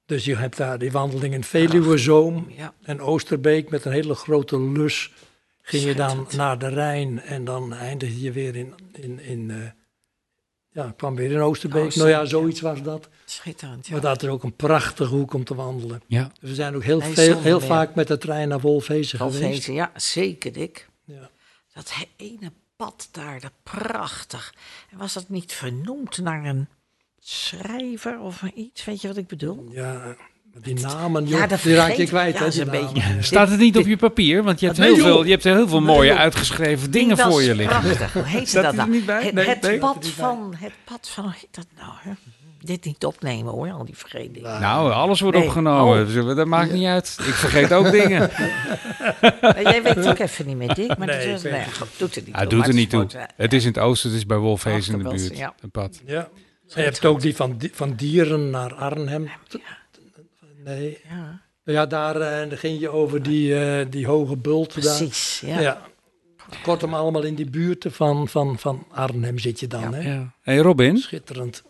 Dus je hebt daar die wandeling in Veluwezoom Ja. en Oosterbeek met een hele grote lus. Ging je dan naar de Rijn en dan eindigde je weer in... in, in eh, ja, kwam weer in Oosterbeek. Oosterbeek, nou ja, zoiets was dat. Schitterend, ja. Maar dat is ook een prachtige hoek om te wandelen. Ja. Dus we zijn ook heel, Nee, veel, heel vaak met de trein naar Wolfhezen geweest. Wolfhezen, ja, zeker, Dick. Ja. Dat ene pad daar, dat prachtig. En was dat niet vernoemd naar een schrijver of iets? Weet je wat ik bedoel? Ja, die namen, Ja, joh, dat die raak je kwijt. ja, hè, een beetje- [LAUGHS] Staat het niet op je papier? Want je hebt Nee, heel joh. veel, je hebt heel veel mooie uitgeschreven dingen voor je liggen. Prachtig. Hoe heette Staat dat er nou? niet bij? Het, Nee, het nee. pad van, het pad van, hoe heet dat nou? Hè? Dit niet opnemen hoor, al die vergeten dingen. Nou, alles wordt Nee. opgenomen. Oh. Dat maakt niet uit. Ik vergeet ook [LAUGHS] dingen. Maar Jij weet ook even niet meer, Dick. Maar Nee, dat is, nee, doet het niet. Toe, doet er niet toe. eh, Het is in het oosten, het is bij Wolfhezen in de buurt. Een pad. Ja. Je hebt ook die van, van Dieren naar Arnhem. Nee. Ja, Ja, daar dan ging je over die, eh, die hoge bult. Daar. precies. Ja. Ja. Kortom, allemaal in die buurten van, van, van Arnhem zit je dan. Hè? Ja. Hey Robin, Schitterend.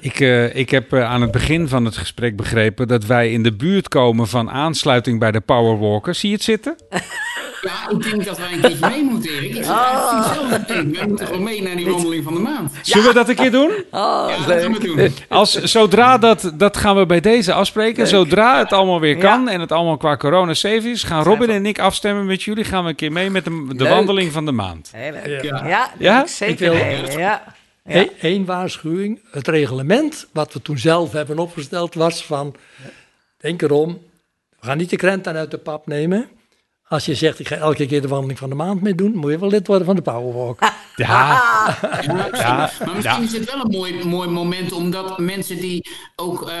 Ik, eh, ik heb eh, aan het begin van het gesprek begrepen dat wij in de buurt komen van aansluiting bij de Powerwalker. Zie je het zitten? Ja, ik denk dat wij een keertje mee moeten, Erik. Ik denken. Wij moeten gewoon mee naar die wandeling van de maand. Zullen we dat een keer doen? Oh, Ja, dat leuk. gaan we doen. Als, zodra dat, dat gaan we bij deze afspreken. Zodra het allemaal weer kan en het allemaal qua corona safe is, gaan Robin en ik afstemmen met jullie. Gaan we een keer mee met de, wandeling van de maand. Heel leuk. Ja. Ja, Ja? ja? Ik zeker Ik wil- mee. Ja. Ja. Eén waarschuwing. Het reglement wat we toen zelf hebben opgesteld was van... Denk erom, we gaan niet de krent aan uit de pap nemen. Als je zegt, ik ga elke keer de wandeling van de maand mee doen... moet je wel lid worden van de Powerwalk. Ja, [LAUGHS] Ja, Ja, maar misschien is het wel een mooi, mooi moment omdat mensen die ook eh,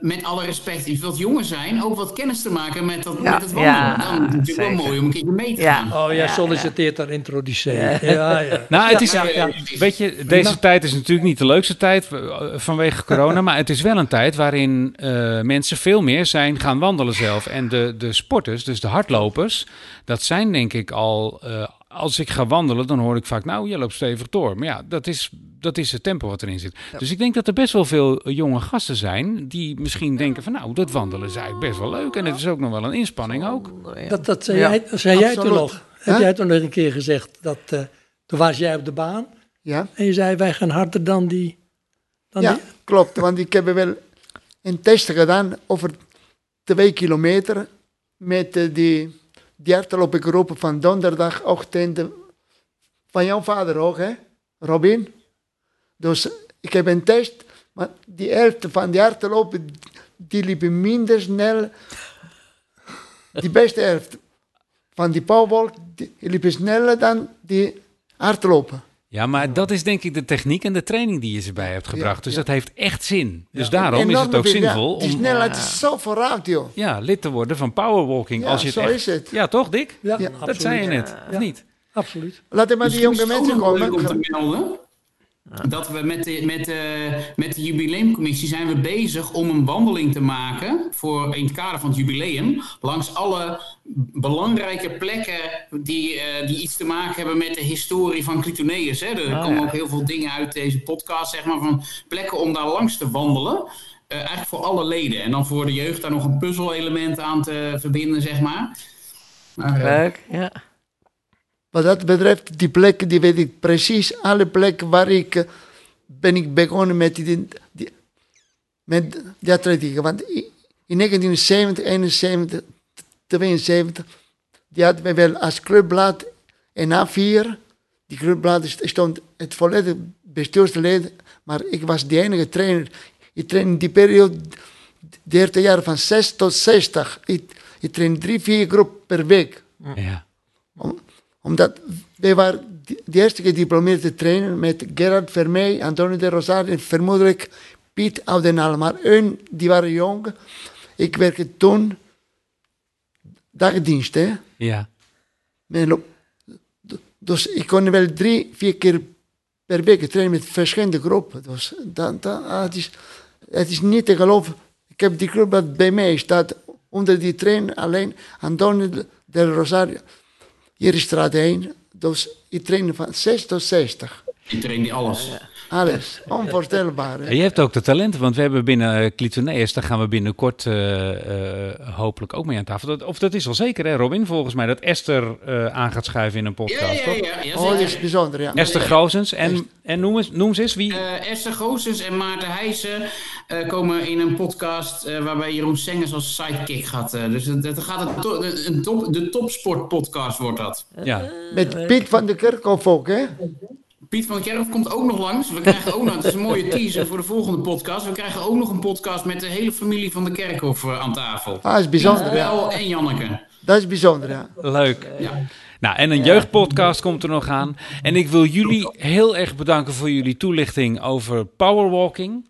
met alle respect wat jonger zijn, ook wat kennis te maken met, dat, Ja, met het wandelen. ja, Dan is het natuurlijk zeker. wel mooi om een keertje mee te Ja. gaan. Oh, jij Ja, solliciteert daar introduceren. Ja, ja. [LAUGHS] Nou, het is, Ja, ja. weet je, deze tijd is natuurlijk niet de leukste tijd eh, vanwege corona, maar het is wel een tijd waarin eh, mensen veel meer zijn gaan wandelen zelf. En de, de sporters, dus de hardlopers, dat zijn denk ik al, eh, als ik ga wandelen, dan hoor ik vaak, nou, je loopt stevig door. Maar ja, dat is, dat is het tempo wat erin zit. Dus ik denk dat er best wel veel jonge gasten zijn die misschien denken van, nou, dat wandelen is eigenlijk best wel leuk. En het is ook nog wel een inspanning ook. Dat, dat zei, Ja. jij, zei jij toen nog. Heb jij toen nog een keer gezegd dat... eh, toen was jij op de baan Ja, en je zei, wij gaan harder dan die... Dan ja die klopt. Want ik heb wel een test gedaan over twee kilometer met eh, die, die hardloopgroep van donderdagochtend van jouw vader ook, hè, Robin. Dus ik heb een test, maar die helft van die hardlopen, die liepen minder snel. Die beste helft van die powerwalk, die liepen sneller dan die hardlopen. Ja, maar dat is denk ik de techniek en de training die je ze bij hebt gebracht. Ja, dus ja. dat heeft echt zin. Dus daarom is het ook zinvol Die om snelheid is zo vooruit, joh. ja, lid te worden van powerwalking. Ja, als je het zo echt- is het. Ja, toch Dick? Ja, Ja, absoluut. Dat zei je net, of niet? Absoluut. Laten maar die jonge mensen om komen. te melden. Dat we met de, met, de, met de jubileumcommissie zijn we bezig om een wandeling te maken voor in het kader van het jubileum. Langs alle belangrijke plekken die, eh, die iets te maken hebben met de historie van Clitoneus. Hè. Er Oh, komen ja. ook heel veel dingen uit deze podcast, zeg maar, van plekken om daar langs te wandelen. Eh, eigenlijk voor alle leden. En dan voor de jeugd daar nog een puzzelelement aan te verbinden, zeg maar. maar eh, Leuk, ja. Wat dat betreft, die plekken, die weet ik precies. Alle plekken waar ik eh, ben ik begonnen met die, die, met die atletiek. Want in 1970, 71, 72, die hadden we wel als clubblad een A4. Die clubblad st- stond het volledige bestuursleden, maar ik was de enige trainer. Ik trainde in die periode, de eerste jaar van 6 tot 60. Ik, ik trainde drie, vier groepen per week Ja. om- omdat wij waren de eerste gediplomeerde trainer met Gerard Vermeij, Antonio de Rosario en vermoedelijk Piet Oudenal. Maar hun, die waren jong. Ik werkte toen dagdienst, hè. Ja. Dus ik kon wel drie, vier keer per week trainen met verschillende groepen. Dus dat, dat, het, is, het is niet te geloven. Ik heb die club dat bij mij staat onder die trainer alleen Antonio de Rosario. Hier is straat 1. Dus ik train van 6 tot 60. ik train die alles. Alles. Onvoorstelbaar. hè. Je hebt ook de talenten, want we hebben binnen uh, Clitoneus, daar gaan we binnenkort eh, eh, hopelijk ook mee aan tafel. Dat, of dat is al zeker, hè, Robin? Volgens mij dat Esther eh, aan gaat schuiven in een Ja, podcast, ja, toch? ja. ja, Oh, dat is bijzonder, ja. Esther Grozens. En, en noem, eens, noem eens eens wie. Eh, Esther Goossens en Maarten Heijsen eh, komen in een podcast eh, waarbij Jeroen Sengers als sidekick gaat. eh, dus het, het gaat een, to- een top, de topsportpodcast wordt dat. ja. Met Piet van de Kerkhof ook, hè? Piet van der Kerkhof komt ook nog langs. We krijgen ook nog, het is een mooie teaser voor de volgende podcast. We krijgen ook nog een podcast met de hele familie van de Kerkhof eh, aan tafel. Ah, dat is bijzonder, ja. Wel en Janneke. Dat is bijzonder, ja. Leuk. Ja. Nou, en een jeugdpodcast komt er nog aan. En ik wil jullie heel erg bedanken voor jullie toelichting over powerwalking.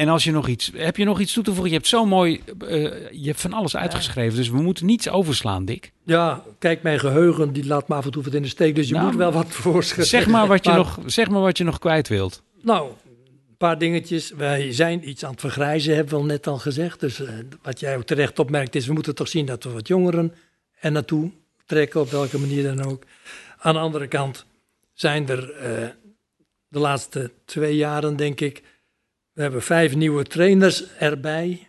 En als je nog iets, heb je nog iets toe te voegen? Je hebt zo mooi, eh, je hebt van alles uitgeschreven, dus we moeten niets overslaan, Dick. Ja, kijk, mijn geheugen die laat me af en toe wat in de steek, dus je Nou, moet wel wat voorschrijven. Zeg maar wat je, nog, zeg maar wat je nog kwijt wilt. Nou, een paar dingetjes. Wij zijn iets aan het vergrijzen, hebben we al net al gezegd. Dus eh, wat jij ook terecht opmerkt is, we moeten toch zien dat we wat jongeren er naartoe trekken, op welke manier dan ook. Aan de andere kant zijn er eh, de laatste twee jaren, denk ik, We hebben vijf nieuwe trainers erbij.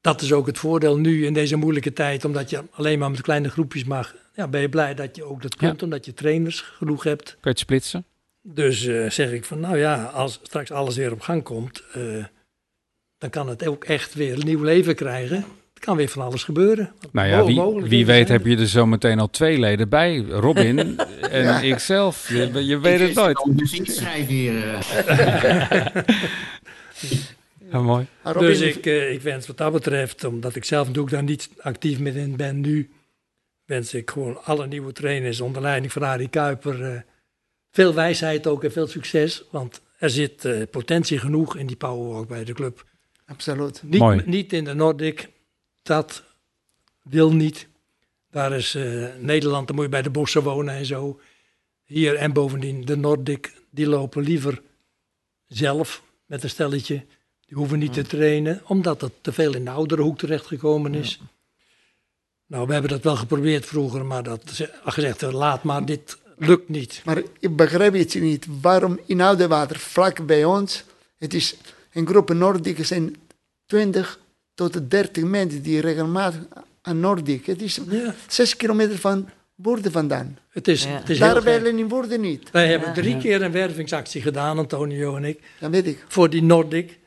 Dat is ook het voordeel nu in deze moeilijke tijd, omdat je alleen maar met kleine groepjes mag. Ja, ben je blij dat je ook dat kunt, omdat je trainers genoeg hebt. Kun je het splitsen? Dus eh, zeg ik van, nou ja, als straks alles weer op gang komt, eh, dan kan het ook echt weer een nieuw leven krijgen. Er kan weer van alles gebeuren. Nou ja, wie, wie weet zijn heb je er zo meteen al twee leden bij. Robin [LAUGHS] en ikzelf. Je, je weet het nooit. Muziek schrijven hier. eh. [LAUGHS] Ja, mooi. Maar Robin, Dus ik, eh, ik wens wat dat betreft, omdat ik zelf natuurlijk daar niet actief mee in ben nu, wens ik gewoon alle nieuwe trainers onder leiding van Arie Kuiper eh, veel wijsheid ook en veel succes. Want er zit eh, potentie genoeg in die powerwalk bij de club. absoluut. Niet, Mooi. niet in de Nordic, dat wil niet. Daar is eh, Nederland, dan moet je bij de bossen wonen en zo. Hier en bovendien, de Nordic, die lopen liever zelf met een stelletje. Die hoeven niet te trainen, omdat het te veel in de oudere hoek terechtgekomen is. Nou, we hebben dat wel geprobeerd vroeger, maar dat ze- gezegd, eh, laat maar, dit lukt niet. Maar ik begrijp het niet. Waarom in Oudewater, vlak bij ons, het is een groep Noordic, zijn 20 tot 30 mensen die regelmatig aan Noordic. Het is Ja, 6 kilometer van Woerden vandaan. het is, Ja. het is Daar willen in Woerden niet. Wij hebben drie keer een wervingsactie gedaan, Antonio en ik. Dat weet ik. voor die Nordic.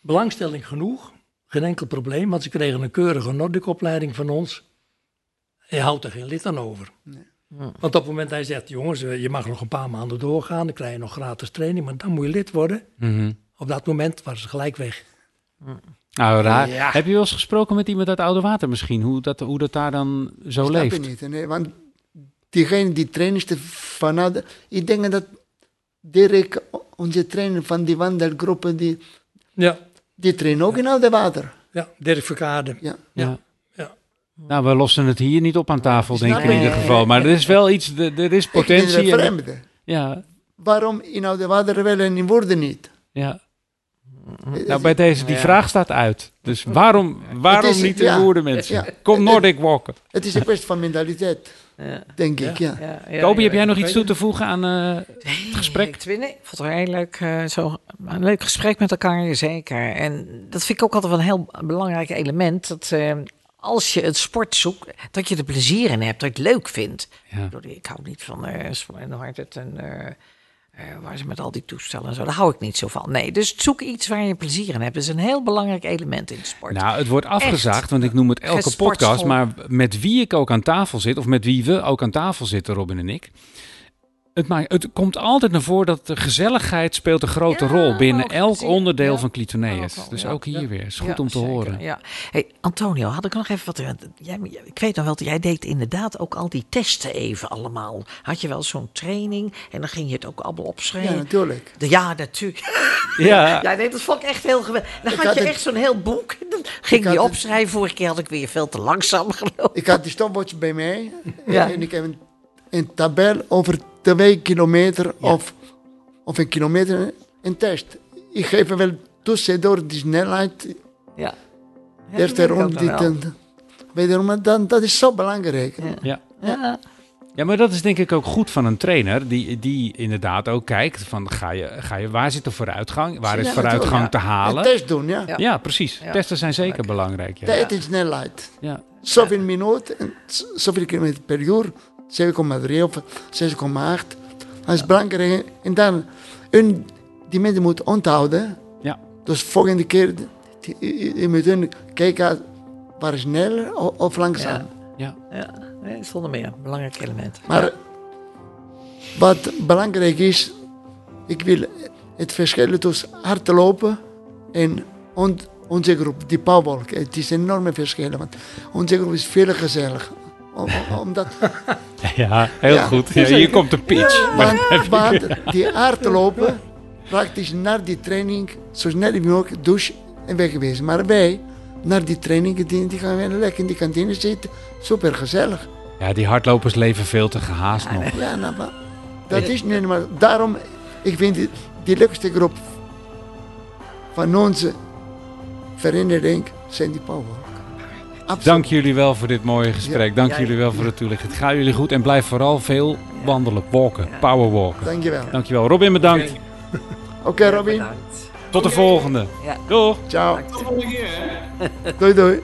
Belangstelling genoeg, geen enkel probleem, want ze kregen een keurige Nordic-opleiding van ons. Je houdt er geen lid aan over. Want op het moment dat hij zegt, jongens, je mag nog een paar maanden doorgaan, dan krijg je nog gratis training, maar dan moet je lid worden. Mhm. Op dat moment waren ze gelijk weg. Nou, raar. Ja. Heb je wel eens gesproken met iemand uit Oude Water misschien? Hoe dat, hoe dat daar dan zo Snap je leeft? niet. Nee, want diegene die trainers vanuit... Ik denk dat Dirk, onze trainer van die wandelgroepen, die, Ja, die trainen ook in Oudewater. ja Dirk Verkade. Ja. Ja. Ja. Nou, we lossen het hier niet op aan tafel, denk ik in ieder geval. Maar er is wel iets, er er is Ik vind potentie. vreemde. Ja, Waarom in Oudewater wel en in Woerden niet? ja. Eh, Nou, bij deze, die Ja. vraag staat uit. Dus waarom, waarom is- niet in ja. Mensen? Ja. Kom Nordic walken. Het is een kwestie van mentaliteit, Ja. denk ik. Ja. Ja, ja, Kobi, ja. heb jij nog iets toe te voegen aan eh, het gesprek? Ik, vind- nee, ik vond het een heel leuk, eh, zo, een leuk gesprek met elkaar, zeker. En dat vind ik ook altijd wel een heel belangrijk element. Dat eh, als je het sport zoekt, dat je er plezier in hebt, dat je het leuk vindt. Ja. Ik bedoel, Ik hou niet van eh sport en het, en, eh, waar ze met al die toestellen en zo, daar hou ik niet zo van. Nee, dus zoek iets waar je plezier in hebt. Dat is een heel belangrijk element in sport. Nou, het wordt afgezaagd, Echt. want ik noem het elke podcast. Maar met wie ik ook aan tafel zit, of met wie we ook aan tafel zitten, Robin en ik. Het, maakt, het komt altijd naar voren dat de gezelligheid speelt een grote Ja, rol binnen elk gezien. onderdeel Ja. van Clitoneus. Dus ja. ook hier weer. Is goed Ja, om te zeker, horen. Ja. Hey, Antonio, had ik nog even wat. Jij, ik weet nog wel, jij deed inderdaad ook al die testen even allemaal. Had je wel zo'n training en dan ging je het ook allemaal Ja, opschrijven. natuurlijk. De- Ja, natuurlijk. [LAUGHS] Ja, Ja, nee, dat vond ik echt heel geweldig. Dan Ik had had je echt zo'n heel boek. [LAUGHS] Dan ging je het- opschrijven. Vorige keer had ik weer veel te langzaam [LAUGHS] gelopen. Ik had die stopwatch bij mij Ja. en ik heb een, een tabel over twee kilometer of, of een kilometer een test. Ik geef wel tussendoor die snelheid, Ja. eerste dit en wederom, maar dan, dat is zo belangrijk. ja. Ja. Ja, maar dat is denk ik ook goed van een trainer. Die, die inderdaad ook kijkt van ga je, ga je, waar zit de vooruitgang? Waar is vooruitgang te Een halen? test doen, ja. Ja. Ja, precies. Ja. Testen zijn zeker belangrijk. Ja. Tijd en snelheid. Ja. Zoveel minuten, zoveel kilometer per uur, 7,3 of 6,8. Dat is belangrijk. En dan, een, die mensen moeten onthouden. Ja. Dus volgende keer, je, moet hun kijken waar sneller of, of langzaam. Ja. Ja, nee, zonder meer. Belangrijk element. Maar wat belangrijk is, ik wil het verschil tussen hardlopen en on- onze groep, die Powerwalk. Het is een enorme verschil, want onze groep is veel gezellig. Om- om- Omdat, [LAUGHS] Ja, heel Ja, goed. Ja, hier komt de pitch. want die hardlopen, praktisch na die training, zo snel mogelijk douche en weg geweest. Maar wij, na die training, die, die gaan weer lekker in die kantine zitten, super gezellig. Ja, die hardlopers leven veel te gehaast nog. Ja, nou, maar dat is niet maar Daarom, ik vind die, die leukste groep van onze vereniging zijn die Powerwalk. Absoluut. Dank jullie wel voor dit mooie gesprek. Dank Ja, jullie wel voor het toelichten. Het gaat jullie goed en blijf vooral veel wandelen, walken, powerwalken. Dankjewel. Dankjewel. Robin, bedankt. Oké, [LAUGHS] Robin. Bedankt. Tot de volgende. Ja. Doeg! Ciao. Tot de volgende keer, hè? Doei doei.